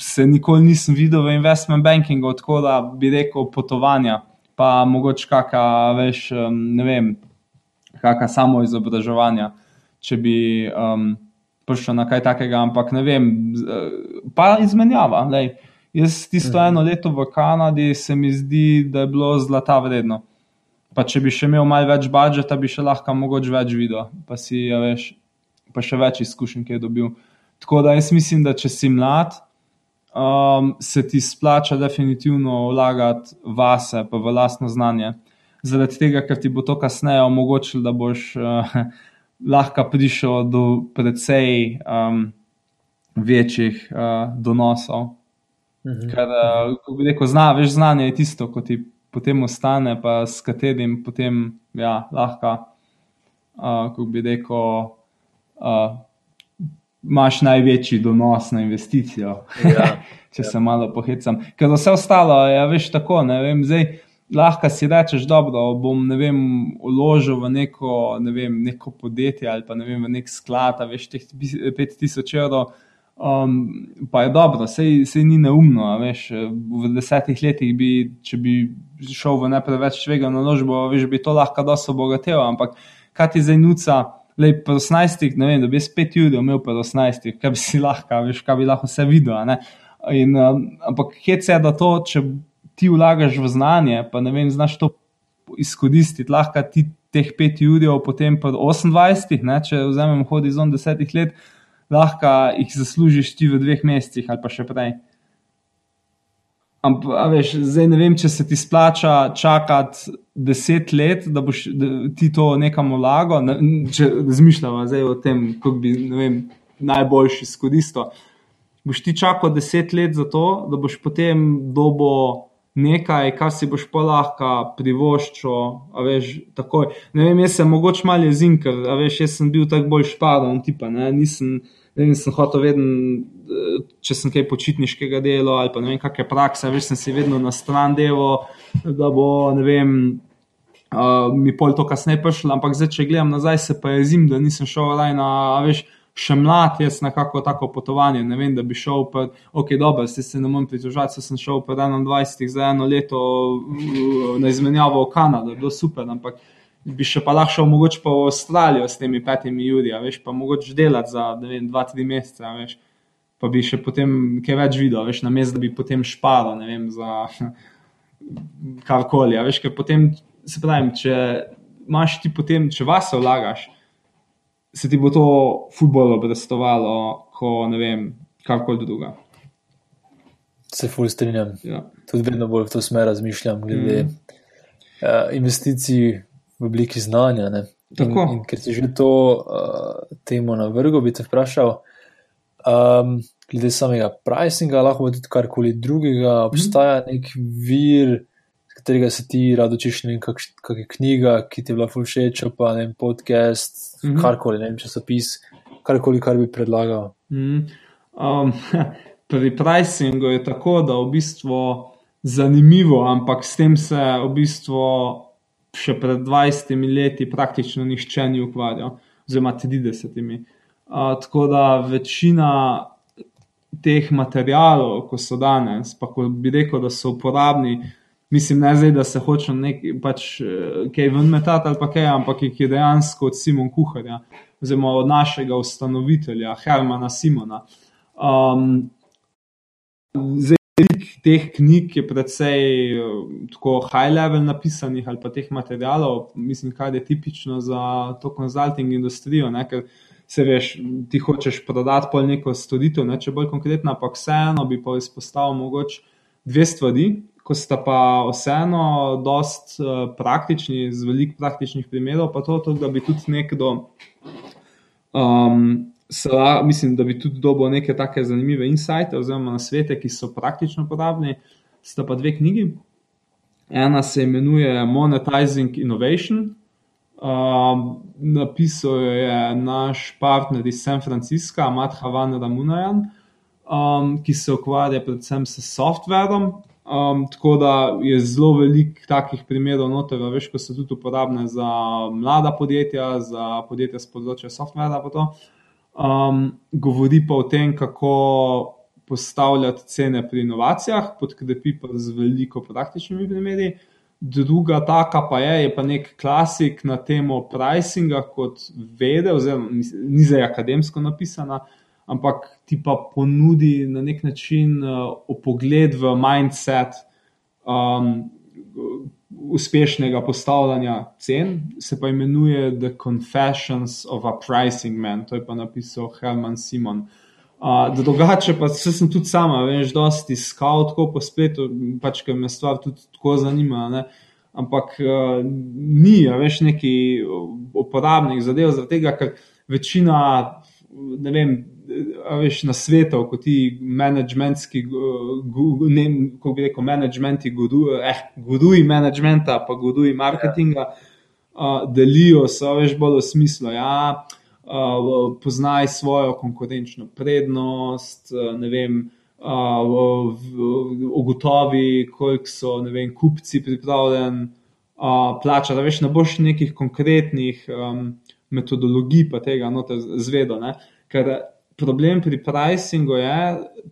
se nikoli nisem videl v investment bankingu, tako da bi rekel potovanja, pa mogoče kakšna, veš, ne vem, kakšna samo izobraževanja, če bi um, prišel na kaj takega, ampak ne vem, pa izmenjava. Lej. Jaz tisto eno leto v Kanadi se mi zdi, da je bilo zlata vredno. Pa če bi še imel malo več budžeta, bi še lahko mogoče več videl, pa si, ja, veš, pa še več izkušenj, ki je dobil. Tako da jaz mislim, da če si mlad, um, se ti splača definitivno vlagati vase, pa v lastno znanje. Zaradi tega, ker ti bo to kasneje omogočilo, da boš uh, lahko prišel do precej um, večjih uh, donosov. Mhm. Ker, uh, ko bi rekel, zna, veš, znanje je tisto, ko ti potem ostane, pa s katerim potem ja, lahko, uh, ko bi rekel. Uh, imaš največji donos na investicijo. Ja. Če ja. se malo pohecam. Ker vse ostalo je, ja, veš, tako. Vem, zdaj, lahko si rečeš, da bom vem, uložil v neko, ne vem, neko podjetje ali pa ne vem, v nek sklad, veš, teh 5000 evrov. Um, pa je dobro, sej, sej ni neumno. Veš, v desetih letih, bi, če bi šel v ne preveč tvega naložbo, veš, bi to lahko dosto obogatil. Ampak kaj ti zdaj nuca? Lej, po 18, ne vem, da bi spet ljudi imel po 18, kaj bi si lahko, veš, kaj bi lahko vse videl. In, um, ampak hec je, da to, če ti vlagaš v znanje, pa ne vem, znaš to izkoristiti, lahko ti teh pet judjev, potem pa 28, ne, če vzamem horizont desetih let, lahko jih zaslužiš ti v dveh mesecih ali pa še prej. Ampak, veš, zdaj ne vem, če se ti splača čakati deset let, da boš da ti to nekam vlagal. Če razmišljamo o tem, kako bi vem, najboljši izkoristil. Boš ti čakal deset let za to, da boš potem dobo nekaj, kar si boš pa lahko privoščil. Veš, ne vem, jaz sem mogoče malo jezin, ker veš, sem bil tako bolj špadan, tipa. Ne, nisem, vem, sem hotel vedno, če sem kaj počitniškega dela ali pa ne vem, kakšne prakse, veš, sem si vedno na stran delo, da bo, ne vem, uh, mi pol to kasneje prišlo, ampak zdaj, če gledam nazaj, se pa jezim, da nisem šel raj na, veš, še mlad, jaz nekako tako potovanje, ne vem, da bi šel, pa, ok, dobro, se, se ne morem pritožati, sem šel pred 21 za eno leto na izmenjavo v Kanado, bilo super, ampak bi še pa lahko šel mogoče pa v Avstralijo s temi petimi judi, veš, pa mogoče delati za, ne vem, dva, tri mesece, veš, pa bi še potem kaj več videl, veš, na mestu, da bi potem špalo, ne vem, za karkoli, veš, ker potem, se pravim, če imaš ti potem, če vas vlagaš, se ti bo to futbolo obrestovalo, ko ne vem, karkoli druga. Se fulj strinjam. Ja. Tudi vedno bolj v to smer razmišljam, glede mm. uh, investicij v obliki znanja. In, in ker si že to uh, temo na vrhu, bi te vprašal, um, glede samega pricinga, lahko tudi karkoli drugega, obstaja mm. nek vir, z katerega se ti rado učiš, ne vem, kakšna knjiga, ki ti je bila všeč, pa ne vem, podcast, mm. karkoli, ne vem, časopis, karkoli, kar bi predlagal. Mm. Um, pri pricingu je tako, da v bistvu. Zanimivo, ampak s tem se v bistvu še pred 20 leti praktično nišče ni ukvarjal, oziroma 30. Uh, tako da večina teh materijalov, ko so danes, pa ko bi rekel, da so uporabni, mislim, ne zdaj, da se hočem nekaj pač, kaj ven metati ali pa kaj, ampak jih je dejansko od Simona Kuharja, oziroma od našega ustanovitelja, Hermana Simona. Um, zdaj, teh knjig je precej eh, tako high level napisanih ali pa teh materijalov, mislim, kaj je tipično za to konzulting industrijo. Ne, ker se veš, ti hočeš prodati pol neko storitev, ne, če bolj konkretno, ampak vseeno bi pa izpostavil mogoče dve stvari. Ko sta pa vseeno dost uh, praktični, z veliko praktičnih primerov, pa to, to da bi tudi nekdo um, Sla, mislim, da bi tudi dobil neke take zanimive insajte, oziroma na svete, ki so praktično uporabni. Sta pa dve knjigi. Ena se imenuje Monetizing Innovation. Uh, napisal je naš partner iz San Francisca, Mathavan Ramunajan, um, ki se ukvarja predvsem s softverom. Um, tako da je zelo veliko takih primerov, noter, veš, ko so tudi uporabne za mlada podjetja, za podjetja s področja softvera um, govori pa o tem, kako postavljati cene pri inovacijah, podkrepi pa z veliko praktičnimi primeri. Druga taka pa je, je pa nek klasik na temo pricinga, kot vede, oziroma ni zdaj akademsko napisana, ampak ti pa ponudi na nek način uh, pogled v mindset um, uspešnega postavljanja cen, se pa imenuje The Confessions of a Pricing Man, to je pa napisal Herman Simon. Uh, drugače pa se sem tudi sama, veš, dosti iskal tako po spletu, pač ker me stvar tudi tako zanima. Ne? Ampak uh, ni, veš, neki uporabnih zadev, zaradi tega, ker večina, ne vem, veš, na svetu, kot ti menedžmentski, ne vem, kako bi rekel, menedžmenti, eh, guduji menedžmenta, pa guduji marketinga, uh, delijo se, veš, bolj v smislu. Ja, uh, poznaj svojo konkurenčno prednost, ne vem. Uh, ugotovi, koliko so vem, kupci pripravljeni uh, plačati. Veš, ne boš nekih konkretnih um, metodologij, pa tega noter zvedo. Ne? Ker problem pri pricingu je,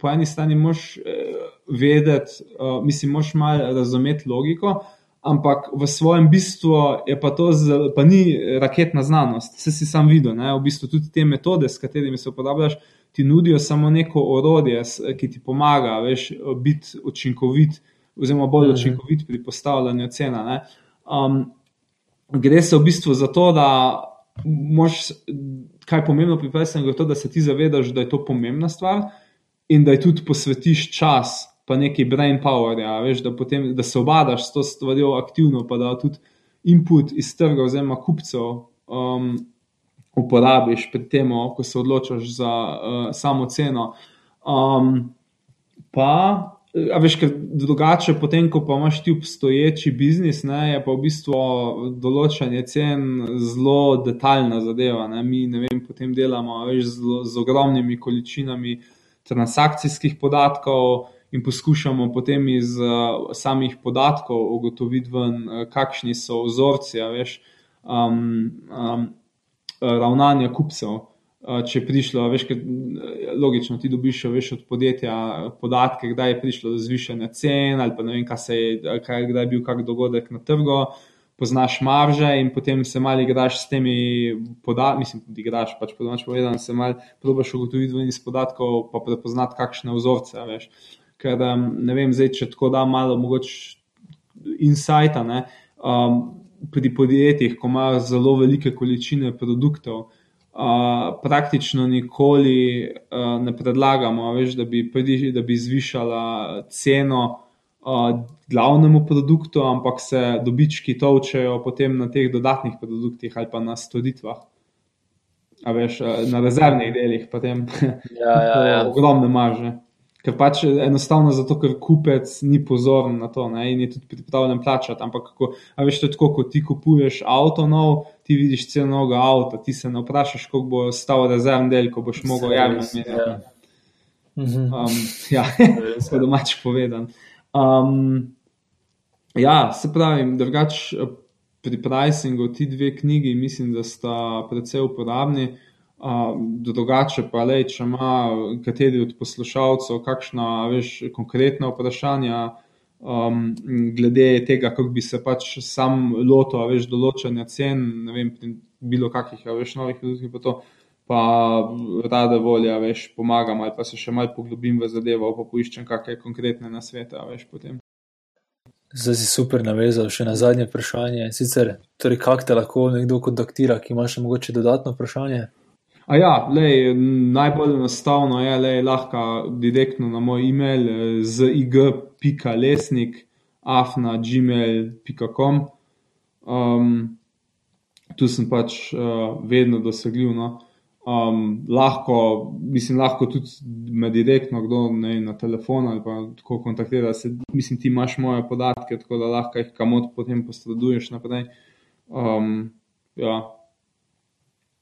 po eni strani moš eh, vedeti, uh, mislim, moš malo razumeti logiko, ampak v svojem bistvu je pa to, z, pa ni raketna znanost. Vse si sam videl, ne? v bistvu tudi te metode, s katerimi se uporabljaš, ti nudijo samo neko orodje, ki ti pomaga, veš, biti učinkovit, oziroma bolj mhm. učinkovit pri postavljanju cena. Um, gre se v bistvu za to, da moš, kaj je pomembno pri presenju, je to, da se ti zavedaš, da je to pomembna stvar in da je tudi posvetiš čas, pa neki brain power, ja, veš, da, potem, da se obadaš s to stvarjo aktivno, pa da tudi input iz trga, oziroma kupcev. Um, uporabiš pri tem, ko se odločaš za uh, samo ceno. Um, pa, a veš, ker drugače, potem, ko pa imaš ti obstoječi biznis, ne, je pa v bistvu določanje cen zelo detaljna zadeva. Ne. Mi ne vem, potem delamo veš, z, z ogromnimi količinami transakcijskih podatkov. In poskušamo potem iz uh, samih podatkov ugotoviti, ven, uh, kakšni so vzorci, veš, um, um, ravnanja kupcev. Če je prišlo, veš, kaj, logično ti dobiš veš, od podjetja podatke, kdaj je prišlo do zvišanja cen, ali pa ne vem, kaj se je, kaj, kdaj je bil kak dogodek na trgu, poznaš marže in potem se malo igraš s temi podatki, mislim, da igraš, pač po domač povedano, se malo probaš ugotoviti iz podatkov, pa prepoznati kakšne vzorce, veš. Ker, ne vem, zdaj, če tako da malo mogoče insajta, ne. Um, pri podjetjih, ko imajo zelo velike količine produktov, uh, praktično nikoli uh, ne predlagamo, veš, da, bi pridi, da bi zvišala ceno uh, glavnemu produktu, ampak se dobički točejo potem na teh dodatnih produktih ali pa na storitvah. Veš, na rezervnih delih, potem ja, ja, ja. ogromne marže ker pač enostavno zato, ker kupec ni pozoren na to ne, in je tudi pripravljen plačati. Ampak, kako, a veš, to je tako, ko ti kupuješ avto nov, ti vidiš ceno novega avta, ti se ne vprašaš, koliko bo stal rezervni del, ko boš mogel javiti. Ja. Mhm. Um, ja, tako domač povedan. Um, ja, se pravi, drugače pri pricingu ti dve knjigi, mislim, da sta precej uporabni. Drugače pa le, če ima kateri od poslušalcev kakšna veš, konkretna vprašanja um, glede tega, kako bi se pač sam lotil več določanja cen, ne vem, bilo kakih več novih ljudi, pa to. Pa rada volja, veš, pomagam, ali pa se še malo poglobim v zadevo, pa poiščem kakšne konkretne nasvete, veš, potem. Zdaj si super navezal še na zadnje vprašanje. Sicer, torej, kako te lahko nekdo kontaktira, ki ima še mogoče dodatno vprašanje? A ja, lej, najbolj enostavno je, da lahko direktno na moj e-mail eh, z ig.lesnik afna.gmail.com. Um, tu sem pač uh, vedno dosegljiv. No. Um, lahko, mislim, lahko tudi me direktno kdo ne, na telefon ali pa tako kontaktira. Se, mislim, ti imaš moje podatke, tako da lahko jih kamot potem posreduješ naprej. Um, ja,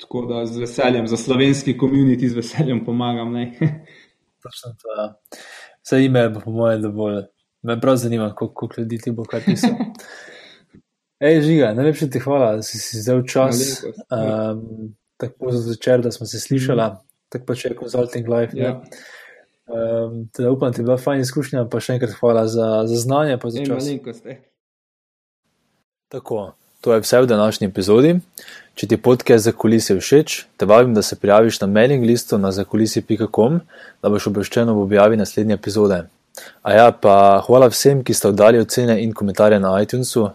Tako da z veseljem, za slovenski komunity, z veseljem pomagam. Točno to. Ja. Za ime bo, po mojem, dovolj. Me prav zanima, koliko ljudi ti bo kaj pisal. Ej, žiga, najlepša ti hvala, da si si vzel čas. Um, tako za začer, da smo se slišali, mm. tako pač je consulting life. Ja. Um, teda upam, da ti je bila fajn izkušnja, pa še enkrat hvala za, za znanje. Za tako, to je vse v današnji epizodi. Če ti podcast za kulise všeč, te vabim, da se prijaviš na mailing listu na zakulisi.com, da boš obveščen ob objavi naslednje epizode. A ja, pa hvala vsem, ki ste oddali ocene in komentarje na iTunesu.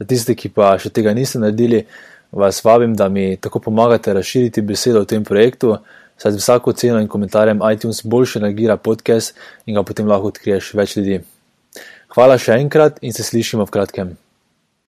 Za tiste, ki pa še tega niste naredili, vas vabim, da mi tako pomagate razširiti besedo o tem projektu, saj z vsako ceno in komentarjem iTunes boljše reagira podcast in ga potem lahko odkriješ več ljudi. Hvala še enkrat in se slišimo v kratkem.